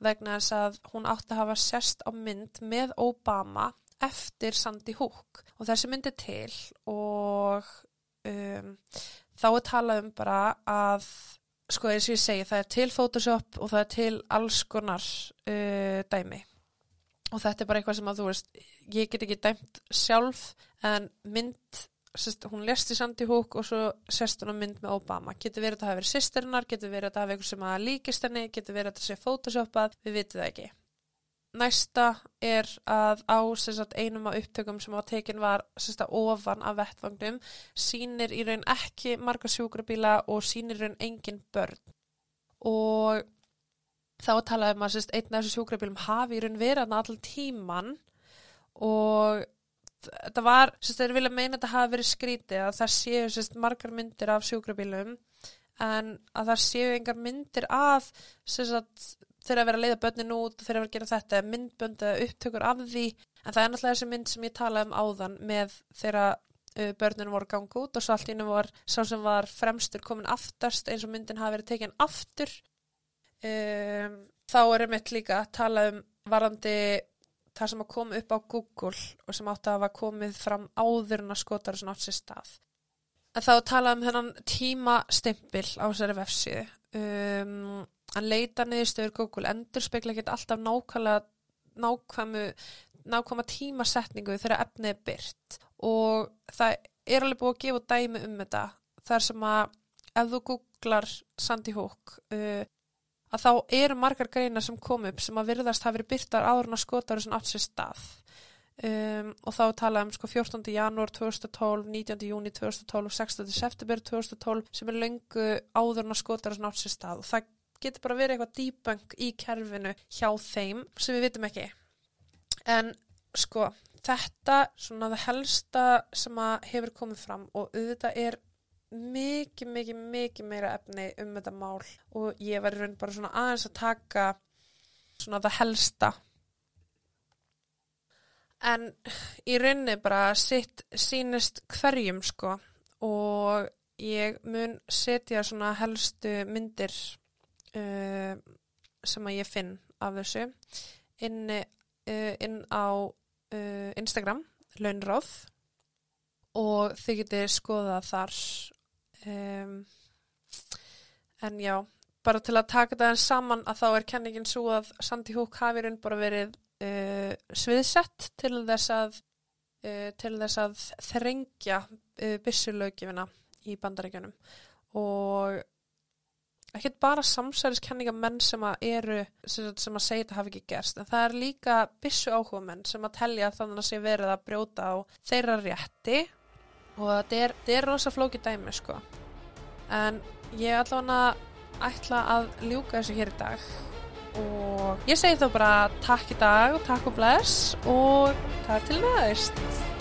S1: vegna þess að hún átti að hafa sérst á mynd með Obama eftir Sandy Hook. Og þessi myndi til og um, þá er talað um bara að sko eins og ég segi það er til Photoshop og það er til alls konar uh, dæmi. Og þetta er bara eitthvað sem að þú veist ég get ekki dæmt sjálf en mynd, sest, hún lest í Sandy Hook og svo sest hún á mynd með Obama. Getur verið að það verið sýsterinnar getur verið að það hafi eitthvað sem að líkist henni getur verið að það sé Photoshopað, við vitum það ekki Næsta er að á sagt, einum af upptökum sem á tekin var sagt, ofan af vettvagnum sínir í raun ekki marga sjúkrabíla og sínir í raun engin börn. Og þá talaðum að sagt, einn af þessu sjúkrabílum hafi í raun verið allir tíman og þetta var, þeir vilja meina að þetta hafi verið skrítið að það séu margar myndir af sjúkrabílum en að það séu engar myndir af þeirra að vera að leiða börnin út þeirra að vera að gera þetta myndbönda upptökur af því. En það er náttúrulega þessi mynd sem ég talaði um áðan með þeirra uh, börnin voru ganga út og svo allt íni var sá sem var fremstur komin aftast eins og myndin hafi verið tekinn aftur. Um, þá er einmitt líka að tala um varandi það sem að koma upp á Google og sem átti að hafa komið fram áður en að skota þessu nátt sér stað. En þá tala um þennan tímastempil á þessari vefsíðu. Um, að leita niðurstöður Google endur spekla ekki alltaf nákvæmu, nákvæma tímasetningu þegar efnið er byrt og það er alveg búið að gefa dæmi um þetta þar sem að ef þú googlar Sandy Hook uh, að þá eru margar greinar sem kom upp sem að virðast hafi verið byrtar áðurna skotar sem átt sér stað um, og þá tala um sko 14. janúar 2012, 19. júni 2012 og 16. september 2012 sem er löngu áðurna skotar sem átt sér stað og það getur bara verið eitthvað dýböng í kerfinu hjá þeim sem við vitum ekki. En sko þetta svona það helsta sem að hefur komið fram og auðvitað er mikið, mikið, mikið meira efni um þetta mál og ég var raun bara svona aðeins að taka svona það helsta. En í rauninni bara sitt sínist hverjum sko og ég mun setja svona helstu myndir uh, sem að ég finn af þessu inn, uh, inn á uh, Instagram, launráð og þið getið skoðað þar um, en já bara til að taka það saman að þá er kenningin svo að Sandy Hook hafi raun bara verið uh, sviðsett til þess að uh, til þess að þrengja uh, byssulögifina í bandaríkjunum. Og ekkert bara samsæriskenninga menn sem að eru sem að, sem að segja þetta hafi ekki gerst en það er líka byssu áhuga menn sem að telja þannig að sé verið að brjóta á þeirra rétti. Og þetta er, er rosa flóki dæmi sko. En ég allavega ætla að ljúka þessu hér í dag. Og ég segi þá bara takk í dag og takk og bless og takk til næst